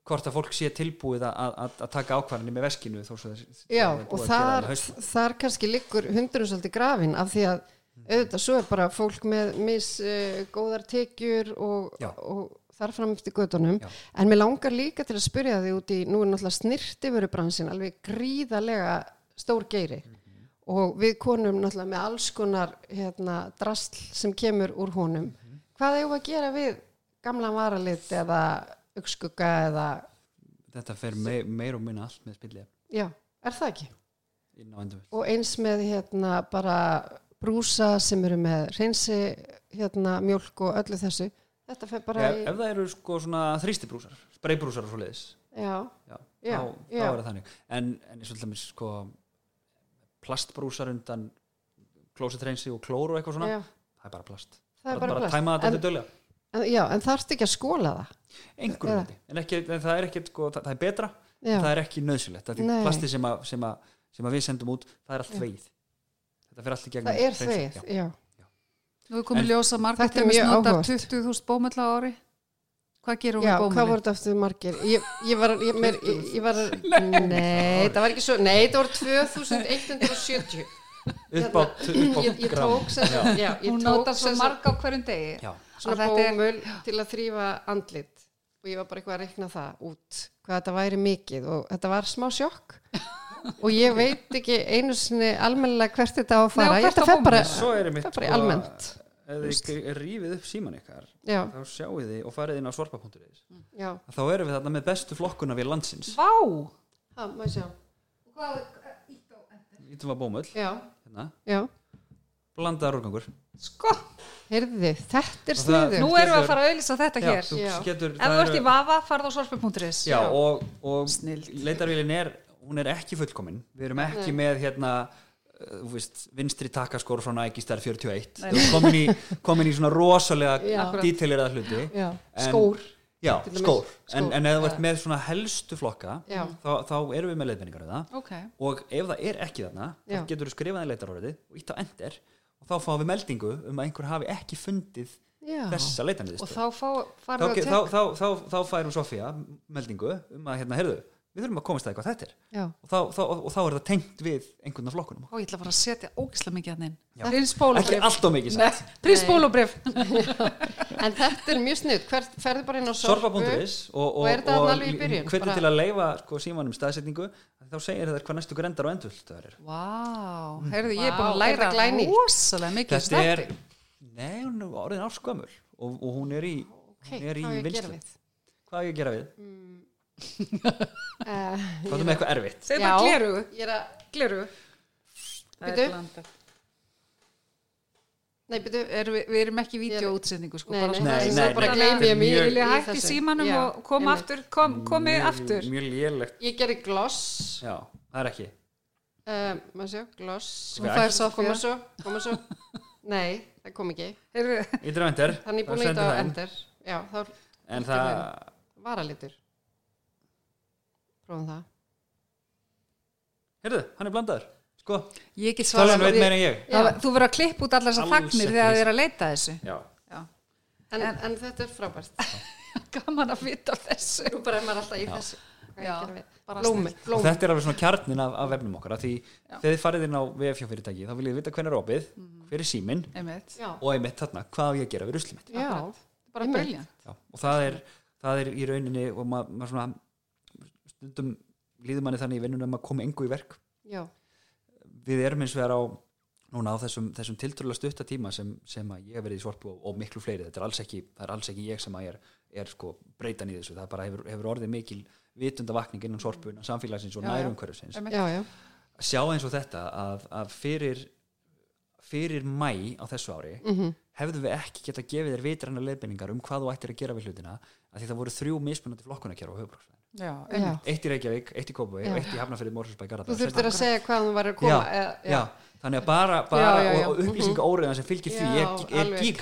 hvort að fólk sé tilbúið að, að, að taka ákvarðinni með veskinu þó svo
Já, og þar, þar kannski liggur svolítið grafin af því að auðvitað svo er bara fólk með mis uh, góðar tekjur og, og þar fram eftir gödunum en mér langar líka til að spyrja því út í nú er náttúrulega snirtiförubransin alveg gríðarlega stór geiri.
Mhm.
og við konum náttúrulega með alls konar hérna, drasl sem kemur úr honum.
Mhm.
hvað eigum við að gera við gamla varalit eða augskugga eða
þetta fer mei, meir og minna allt með spilli
já, er það ekki? og eins með hérna bara brúsa sem eru með reynsi hérna mjólk og öllu þessu þetta fer bara
ef,
í
ef það eru sko svona þrýstibrúsar spreybrúsar og svo leiðis
já,
já,
Já,
þá, þá er það þannig. En, en eins og til dæmis sko plastbrúsar undan klósetreinsi og klóru og eitthvað svona
já,
það er bara plast.
Það er
bara,
bara,
bara
plast.
tæma þetta til döglega
en, já, en þarfst ekki að skóla það? Eða-
viti, en, en það er ekki sko, það, það er betra,
já,
það er ekki nöðsulegt því
Nei.
plasti sem, að, sem, að, sem að við sendum út það er allt veið þetta fer allt í gegnum
það er þveið,
já.
Já.
Nú er komið
En-
ljós að margir
Þetta er
til
mjög
nota
áhugavert.
20.000 bómull á ári hvað gerum
Já,
við
hvað
bómulli?
voru þetta aftur margir? Ég, ég var, ég, mér, ég, var, nei, það var ekki svo, nei, það voru 2170.
upp á,
ég
gram
já,
hún
tók
notar svo marg á hverjum degi
já,
svona
að þetta
bómul til að þrýfa andlit og ég var bara eitthvað að reikna það út hvað þetta væri mikið og þetta var smá sjokk og ég veit ekki einu sinni almennilega hvert þetta á að fara.
Nei,
ég þetta
á
fer bara, það bara
sko,
almennt.
ef þið rífið upp síman ykkar
já,
þá sjáu þið og farið inn á sorpa.is
já,
þá erum við þarna með bestu flokkuna við landsins.
Vá!
ha, má ég sjá?
Ítum að bómull. Hérna, blandaðar úrgangur
Sko,
heyrði, þetta er
það-
sniðu
nú erum við að fara að auðlýsa þetta
já,
hér.
getur
Ef
það
þú ert í vafa, farð á
já, og, og
Snilld.
leitarvélin er hún er ekki fullkomin. Við erum ekki með hérna uh, þú veist, vinstri takkaskór frá Nike Star 41
Nei.
þú ert komin í, komin í svona rosalega
Já.
dítileraða hluti.
Já,
En-
skór.
Já,
dæmis.
skór, en,
skór,
en ef þú
ja.
ert með svona helstu flokka þá, þá erum við með leiðbenningar um það.
Ok,
og ef það er ekki þarna
Já.
þá getur þú skrifað í leitarorðið og ítt á ender og þá fáum við meldingu um að einhver hafi ekki fundið
Já.
þessa
og
leitanniðistu
þá fá,
þá,
farið að
þá,
tekka
þá, þá, þá, þá færum Sofía meldingu um að hérna, heyrðu, við þurfum að komast að hvað þetta er.
Já.
og þá, þá, og þá er það tengt við einhvern af flokkunum.
Og ég ætla að fara að setja ógislega mikið hann inn.
Já.
prins
ekki
Pólobrif
allt of mikið sagt.
prins Pólobrif
En þetta er mjög snudd, Hvert, ferðu bara inn á sorpu
sorpa.is og, og,
Og er þetta alveg í byrjun?
hvernig
Bara-
til að leifa sko, símanum staðsetningu þá segir það hvað næstu grendar og endvöld það er
Vá, heyrðu, ég er búin að læra
þetta
um
þetta er, er orðin árskömmul og, og hún er í, er
hvað á ég að gera við?
Hvað er með eitthvað erfitt?
Segðu bara glerugu,
Ég er að,
glerugu Það er blandað.
Nei, byrju,
er, við, erum ekki í vídeoútsendingu sko,
Nei,
bara
nei,
nei,
svo
nei,
bara
nei,
gleymi ég mér.
mjög-
Vil ég
í
hætti símanum
Já,
og koma aftur, kom, komið
Mjög-
aftur.
mjög lélegt.
Ég gerir gloss.
Já, það er ekki.
Uh, Maður sjá, gloss.
Hún fær Soffía.
Koma svo, koma svo. Nei, það kom ekki. Þannig búin íta á ender Já, þá
en það,
varalitur Prófum það.
Heyrðu, hann er blandaður. Sko,
Ég get
Tölvan
svarað
veit meira en ég.
Það, Þú verður að klippa út allar þessar
Alls
þagnir
ekki.
þegar þið er að leita að þessu.
Já,
Já,
En, en þetta er frábært.
Gaman að vita af þessu.
Nú bara er maður alltaf í þessu. Hvað
Já,
gera við?
bara
Blómi,
snillt.
og þetta er alveg svona kjarnin af, af vefnum okkar af því
Já.
þegar þið farið inn á VFJ fyrirtæki þá viljið þið vita hvernig er opið, hver er síminn
Einmitt.
Já,
og einmitt þarna, hvað á ég að gera við ruslið mitt?
Já,
Bara
Einmitt.
briljant
Já, og það er, það er í rauninni og maður ma svona stundum líður manni þannig í vinnunum að maður komi engu í verk.
Já,
við erum eins vegar á núna á þessum, þessum tiltrúlega stutta tíma sem, sem að ég hef verið í sorpu og, og miklu fleiri. Þetta er alls ekki, það er alls ekki ég sem að er, er sko breytan í þessu, það bara hefur, hefur orðið mikil vitundavakning innan sorpu innan samfélagsins og að sjá eins og þetta að, að fyrir fyrir mæ á þessu ári
Mhm.
hefðum við ekki geta gefið þér vitranna leiðbeiningar um hvað þú ættir að gera við hlutina að því það voru þrjú mismunandi flokkunarkjara á höfubrúksvæðin
Já,
Já.
einmitt.
Eitt í Reykjavík, eitt í Kópaví eitt í Hafnafyrði Mórsfjörnsbæk
Þú þurftir að segja hvað þú var að koma
já,
eða-
já, þannig að bara, bara
Já, já, já.
og, og upplýsinga óriðan sem fylgir því er, er gík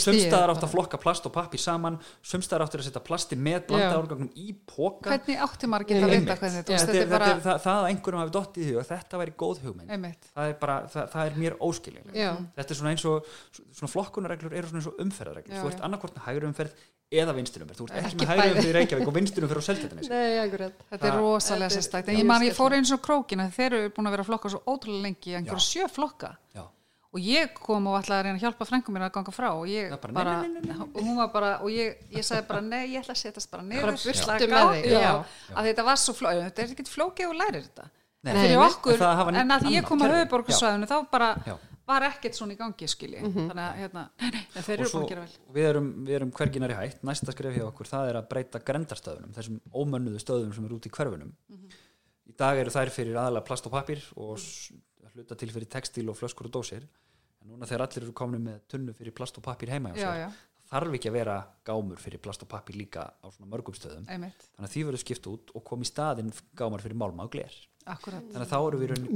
sumstaðar átt að flokka plast og pappir saman sumstaðar áttur að setja plasti með blanda árgangnum í póka
Hvernig átti maður að vita hvernig þetta
er,
er bara
það, það að einhverjum hafi dottið í hug að þetta væri góð hugmynd. Það er, bara, það, það er mér óskiljulegt
Já,
þetta er svona eins og svona flokkunarreglur eru svona eins og umferðarreglur. Þú ert með hægri umferð eða vinstri umferð. Þú ert ekki,
Ekki
með hægri umferð í Reykjavík og vinstri umferð á
akkurat
Þetta er
Það-
rosalega
er-
En ég man, ég fór eins og krókin að þeir eru búin að vera flokka svo ótrúlega lengi einhverja sjö flokka.
Já,
og ég kom og ætlaði að reyna að hjálpa frengum mér að ganga frá og ég
bara,
bara,
nei, nei, nei, nei,
og hún var bara og ég, ég sagði bara nei, ég ætla að setjast bara já. að þetta var svo flókið þetta er ekki flókið og lærir þetta.
Nei,
fyrir okkur,
En
að því ég kom að höfuborgarsvæðinu þá bara
Já.
var ekkert svona í gangi skilji. Þannig að hérna, þeir eru búin að gera vel.
við erum, við erum hverginar í hætt. Næsta skref hjá okkur, það er að breyta grendarstöðunum þessum ómönnuðu stöðum sem eru út í hverfunum. Í dag eru þær fyrir aðalega plast og pappir og hluta til fyrir textíl og flöskur og dósir. En núna þegar allir eru komin með tunnu fyrir plast og pappir heima
já,
sér
já,
þarf ekki að vera gámur fyrir plast og pappir líka á svona mörgum stöðum.
Einmitt,
þannig að því verður skipt út og kom í staðinn gámar fyrir málma og gler.
Akkurat.
Þannig að þá eru við
að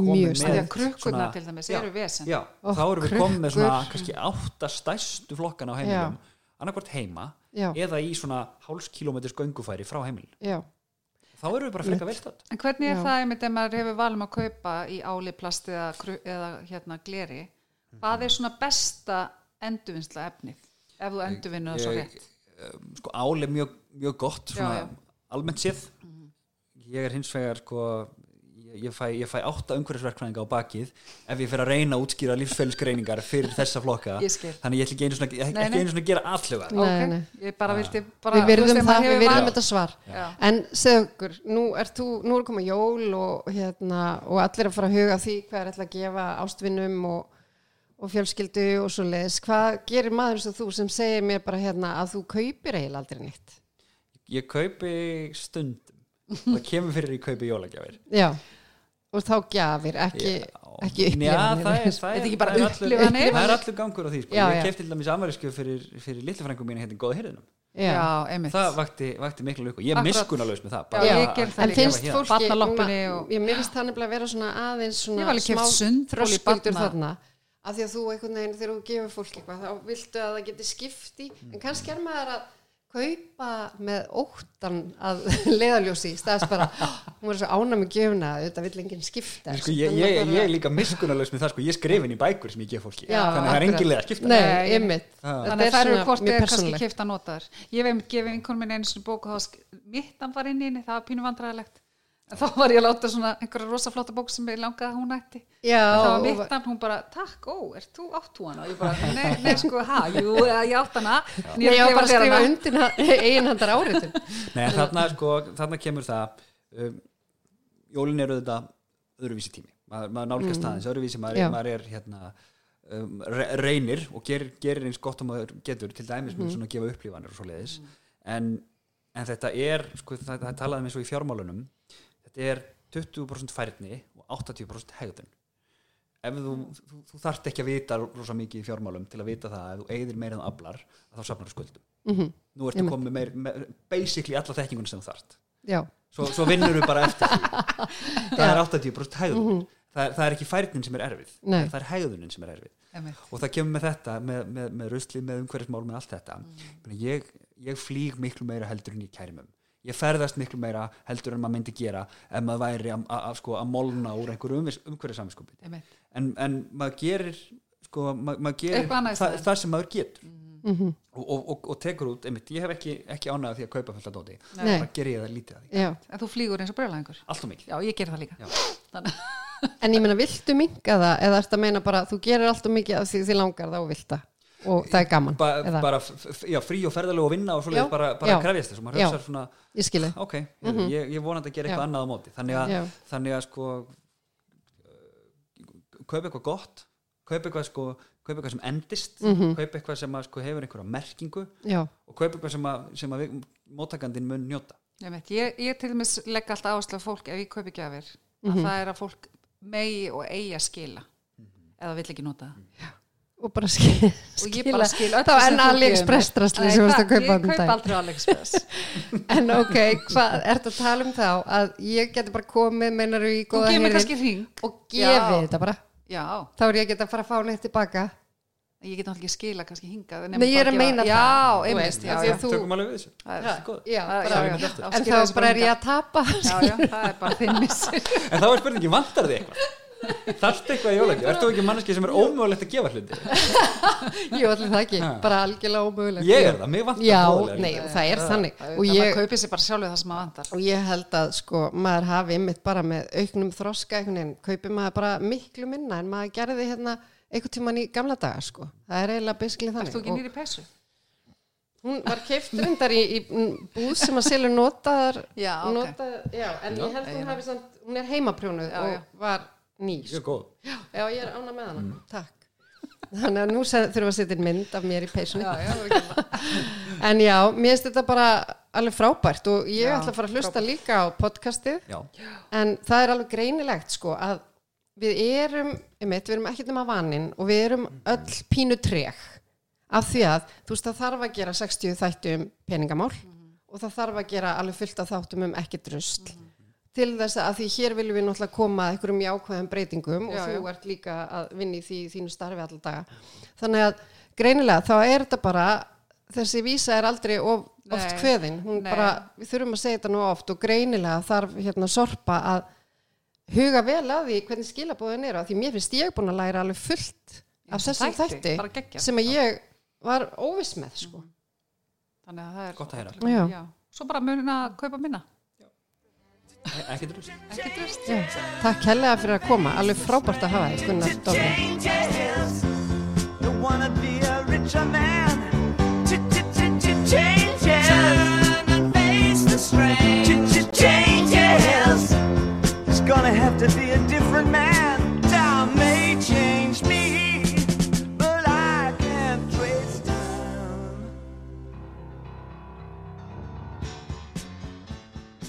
með
krukkurnar til dæmis eru vesen.
já,
Ó,
þá erum við komin með svona kannski átta stærstu flokkana á heimilum. Annarkvort heima
Já,
eða í svona háls kilometers göngufæri frá heimil
já,
þá erum við bara frekar vel stödd.
En hvernig er
Já.
það einmitt ef maður hefur valum að kaupa í áli, plast eða, kru- eða hérna gleri? Hvað er svona besta endurvinnsla efnið ef þú endurvinnur það svo
Ég-
rétt?
um, sko ál er mjög, mjög gott svona
Já, já.
almennt séð. Ég er hins vegar sko ég, fæ, ég fæ átta umhverfisverkfræðinga á bakið ef ég fer að reyna að útskýra lífsfælisgreiningar fyrir þessa flokka
Ég
þannig ég ætla ekki einu svona, ekki
Nei, nei.
einu svona að gera alluga
Nei,
Ok,
nei.
ég bara vildi bara,
við
ef
það, við
val-
þetta svar
Já.
En segðu okkur, nú er, þú, nú er komið jól og, hérna, og allir að fara að huga því hvað er ætla að gefa ástvinnum og, og fjölskyldu og svo leiðis. Hvað gerir maður eins og þú sem segir mér bara hérna að þú kaupir eiginlega aldrei neitt?
ég kaupi stundum það kemur fyrir í kaupi jólagjafir
Já, og þá gjafir, ekki, ekki
Já, það
upplifanir.
er, það
er ekki bara
það er
upplifanir?
það er allur gangur á því sko.
Já,
ég kefti til dæmis afmælisku fyrir, fyrir litlifrængum mín hérna góða hirðinum
Já.
Það vakti, vakti miklu lukku, ég er
Akkurat.
miskunarlaus með það
Já,
bara
ég það
að
En finnst fólki,
og-
ég mér finnst það nefnilega að vera svona aðeins
Ég
svona
í
þröskuldur
barna-
þarna af því að þú einhvern veginn þegar þú gefur fólk eitthvað þá viltu að það geti skipti
Mm.
en kannski er maður að kaupa með óttan að leiðaljósi í staðis bara, hún var svo ána með gjöfuna þetta vill enginn skipta
sko, ég, ég, ég er líka miskunnarlaus með það sko, ég skrifin í bækur sem ég gef fólki
Já,
þannig að það er
akkurat.
engin leið að skipta
Nei,
Já.
Þetta
Þannig
er
að það eru hvort er kannski kipta notaður. Ég hef gefið einhvern minn einu sinni bók og það var sk- mittan var inn í henni, það var pínu vandræðilegt. Þá var ég að láta svona einhverja rosa flotta bók sem ég langaði að hún ætti.
Já,
það var
og-
mittan, hún bara, takk, ó, er þú átt þú hana? Og ég bara, nei, nei, sko, ha, jú, ég átt hana. en
ég var bara að skrifa
hana.
undir eiginhandar áriðum
Nei, þarna, sko, þarna kemur það um, jólin eru þetta öðruvísi tími maður, maður nálgast mm. aðeins öðruvísi maður, maður er hérna um, re reynir og gerir, gerir eins gott og maður getur til dæmis með svona að gefa upplifanir og svo leiðis en, en þetta er sko, það, það talaði með svo í fjármálunum þetta er 20% færni og 80% hegðun. Ef þú, þú, þú þarft ekki að vita rosa mikið í fjármálum til að vita það að ef þú eigðir meira en þú aflar þá safnar þú skuldum.
Mhm.
nú ertu komið meir, meir basically alla þekkingun sem þú þarft.
Já,
svo, svo vinnur þú bara eftir því. Það er 80% hegðun. Það, er, það er ekki færnin sem er erfið
Nei.
það er hegðunin sem er erfið.
Einmitt.
og það kemur með þetta, með, með, með rusli með umhverfismál, með allt þetta. Mm. ég, ég flýg miklu meira heldur en ég kæri með ég ferðast miklu meira heldur en maður myndi gera ef maður væri að, að, að, sko, að molna úr einhverju samskupið
Einmitt.
en, en maður gerir sko, maður, maður gerir það, það sem maður getur
Mhm.
og, og, og, og tekur út, einmitt, ég hef ekki, ekki ánægð því að kaupa fullt af dóti,
Nei.
bara ger ég það lítið af því
já
En þú flýgur eins og brjólaðingur.
allt og mikið
Já, ég ger það líka.
Já.
Þannig,
En ég meina, viltu minga það eða ertu að meina bara, þú gerir alltaf mikið af því því langar það og vilt það og það er gaman
ba
eða?
bara já, frí og ferðalega og vinna og
Já,
svoleiðis bara, bara krefjast þess og maður hugsa svona
Ég skilði
ok, mm ég, ég vonandi að gera eitthvað annað á móti. Þannig að, þannig að sko kaupa eitthvað gott kaupa eitthvað sko kaupa eitthvað sem endist
Mhm.
kaupa eitthvað sem að, sko, hefur einhverja merkingu
Já,
og kaupa eitthvað sem að, sem að við, móttakandinn mun njóta.
Einmitt. Ég, ég til dæmis legg alltaf áherslu á fólk ef ég kaupi gjafir að það er að fólk megi og eigi að skila eða vill ekki nota það
og bara skil,
og ég bara skil öllu
Það var
sem
enn AliExpress
Nei,
sem varst að kaupa
ég kaup
daginn.
aldrei AliExpress.
En ok, hvað ertu að tala um þá? Að ég geti bara komið, meinar í góða
hring.
og gefið þetta bara.
Já,
þá er ég geta að fara að fá neitt tilbaka
ég get náttúrulega ekki skila kannski hingað nema
Nei, ég er
bara
að meina það,
tökum alveg við þessu.
Það
Já,
Það-
já,
já,
bara,
já,
en þá er ég að tapa.
Já, já, það er bara þinn missir.
En þá er spurningi, vantar þið eitthvað þarftu eitthvað í jólagjöf, ertu ekki manneski sem er ómögulegt að gefa hluti?
Jú, allir það ekki, bara algjörlega ómögulegt.
Ég er það, mig vantar
Já,
fróðlega
nei, það er þannig. og
og ég kaupi sér bara sjálfur það sem maður vantar.
Og ég held að sko, maður hafi ymmit bara með auknum þroska einhvern veginn, kaupi maður bara miklu minna en maður gerði hérna einhvern tíman í gamla daga sko, það er eiginlega
þú
þannig.
Ekki
og
nýri peysu?
hún var keift reyndar í, í búð sem að selja notaðar
Já, ok.
notaðar, já, en ég held
Já,
hún
já.
hafi samt, hún er heimaprjónuð
Já,
og
já.
var ný
Mjög góð.
Já, ég er ána með hana, takk. Þannig að nú þurfum við að setja mynd af mér í peysunni.
Já, já,
En já, mér finnst þetta bara alveg frábært og ég
Já,
ætla að fara að hlusta líka á podcastið.
Já,
en það er alveg greinilegt sko að við erum, einmitt, við erum ekkert um að vaninn og við erum öll pínu treg af því að þú veist það þarf að gera 60 þættu um peningamál og það þarf að gera alveg fullt af þáttum um ekkert rusl til þess að því hér viljum við náttúrulega koma að einhverjum jákvæðum breytingum og
Já,
þú
já.
ert líka að vinna í því þínu starfi alltaf daga þannig að greinilega þá er þetta bara þessi vísa er aldrei of, oft
Nei,
kveðin hún
nei.
bara, við þurfum að segja þetta nú oft og greinilega þarf hérna sorpa að huga vel að því hvernig skilabóðin eru af því mér finnst ég búin að læra alveg fullt af
Þessum þætti,
þætti sem að ég var óviss með sko.
Þannig að það er
Gott að heyra.
Já.
Já. Svo bara munina að kaupa minna
ekki drust.
Ekki drust
Já. Takk hellega fyrir að koma, alveg frábært að hafa þig Gunnar
the strain. Changes. It's gonna have to be a different man.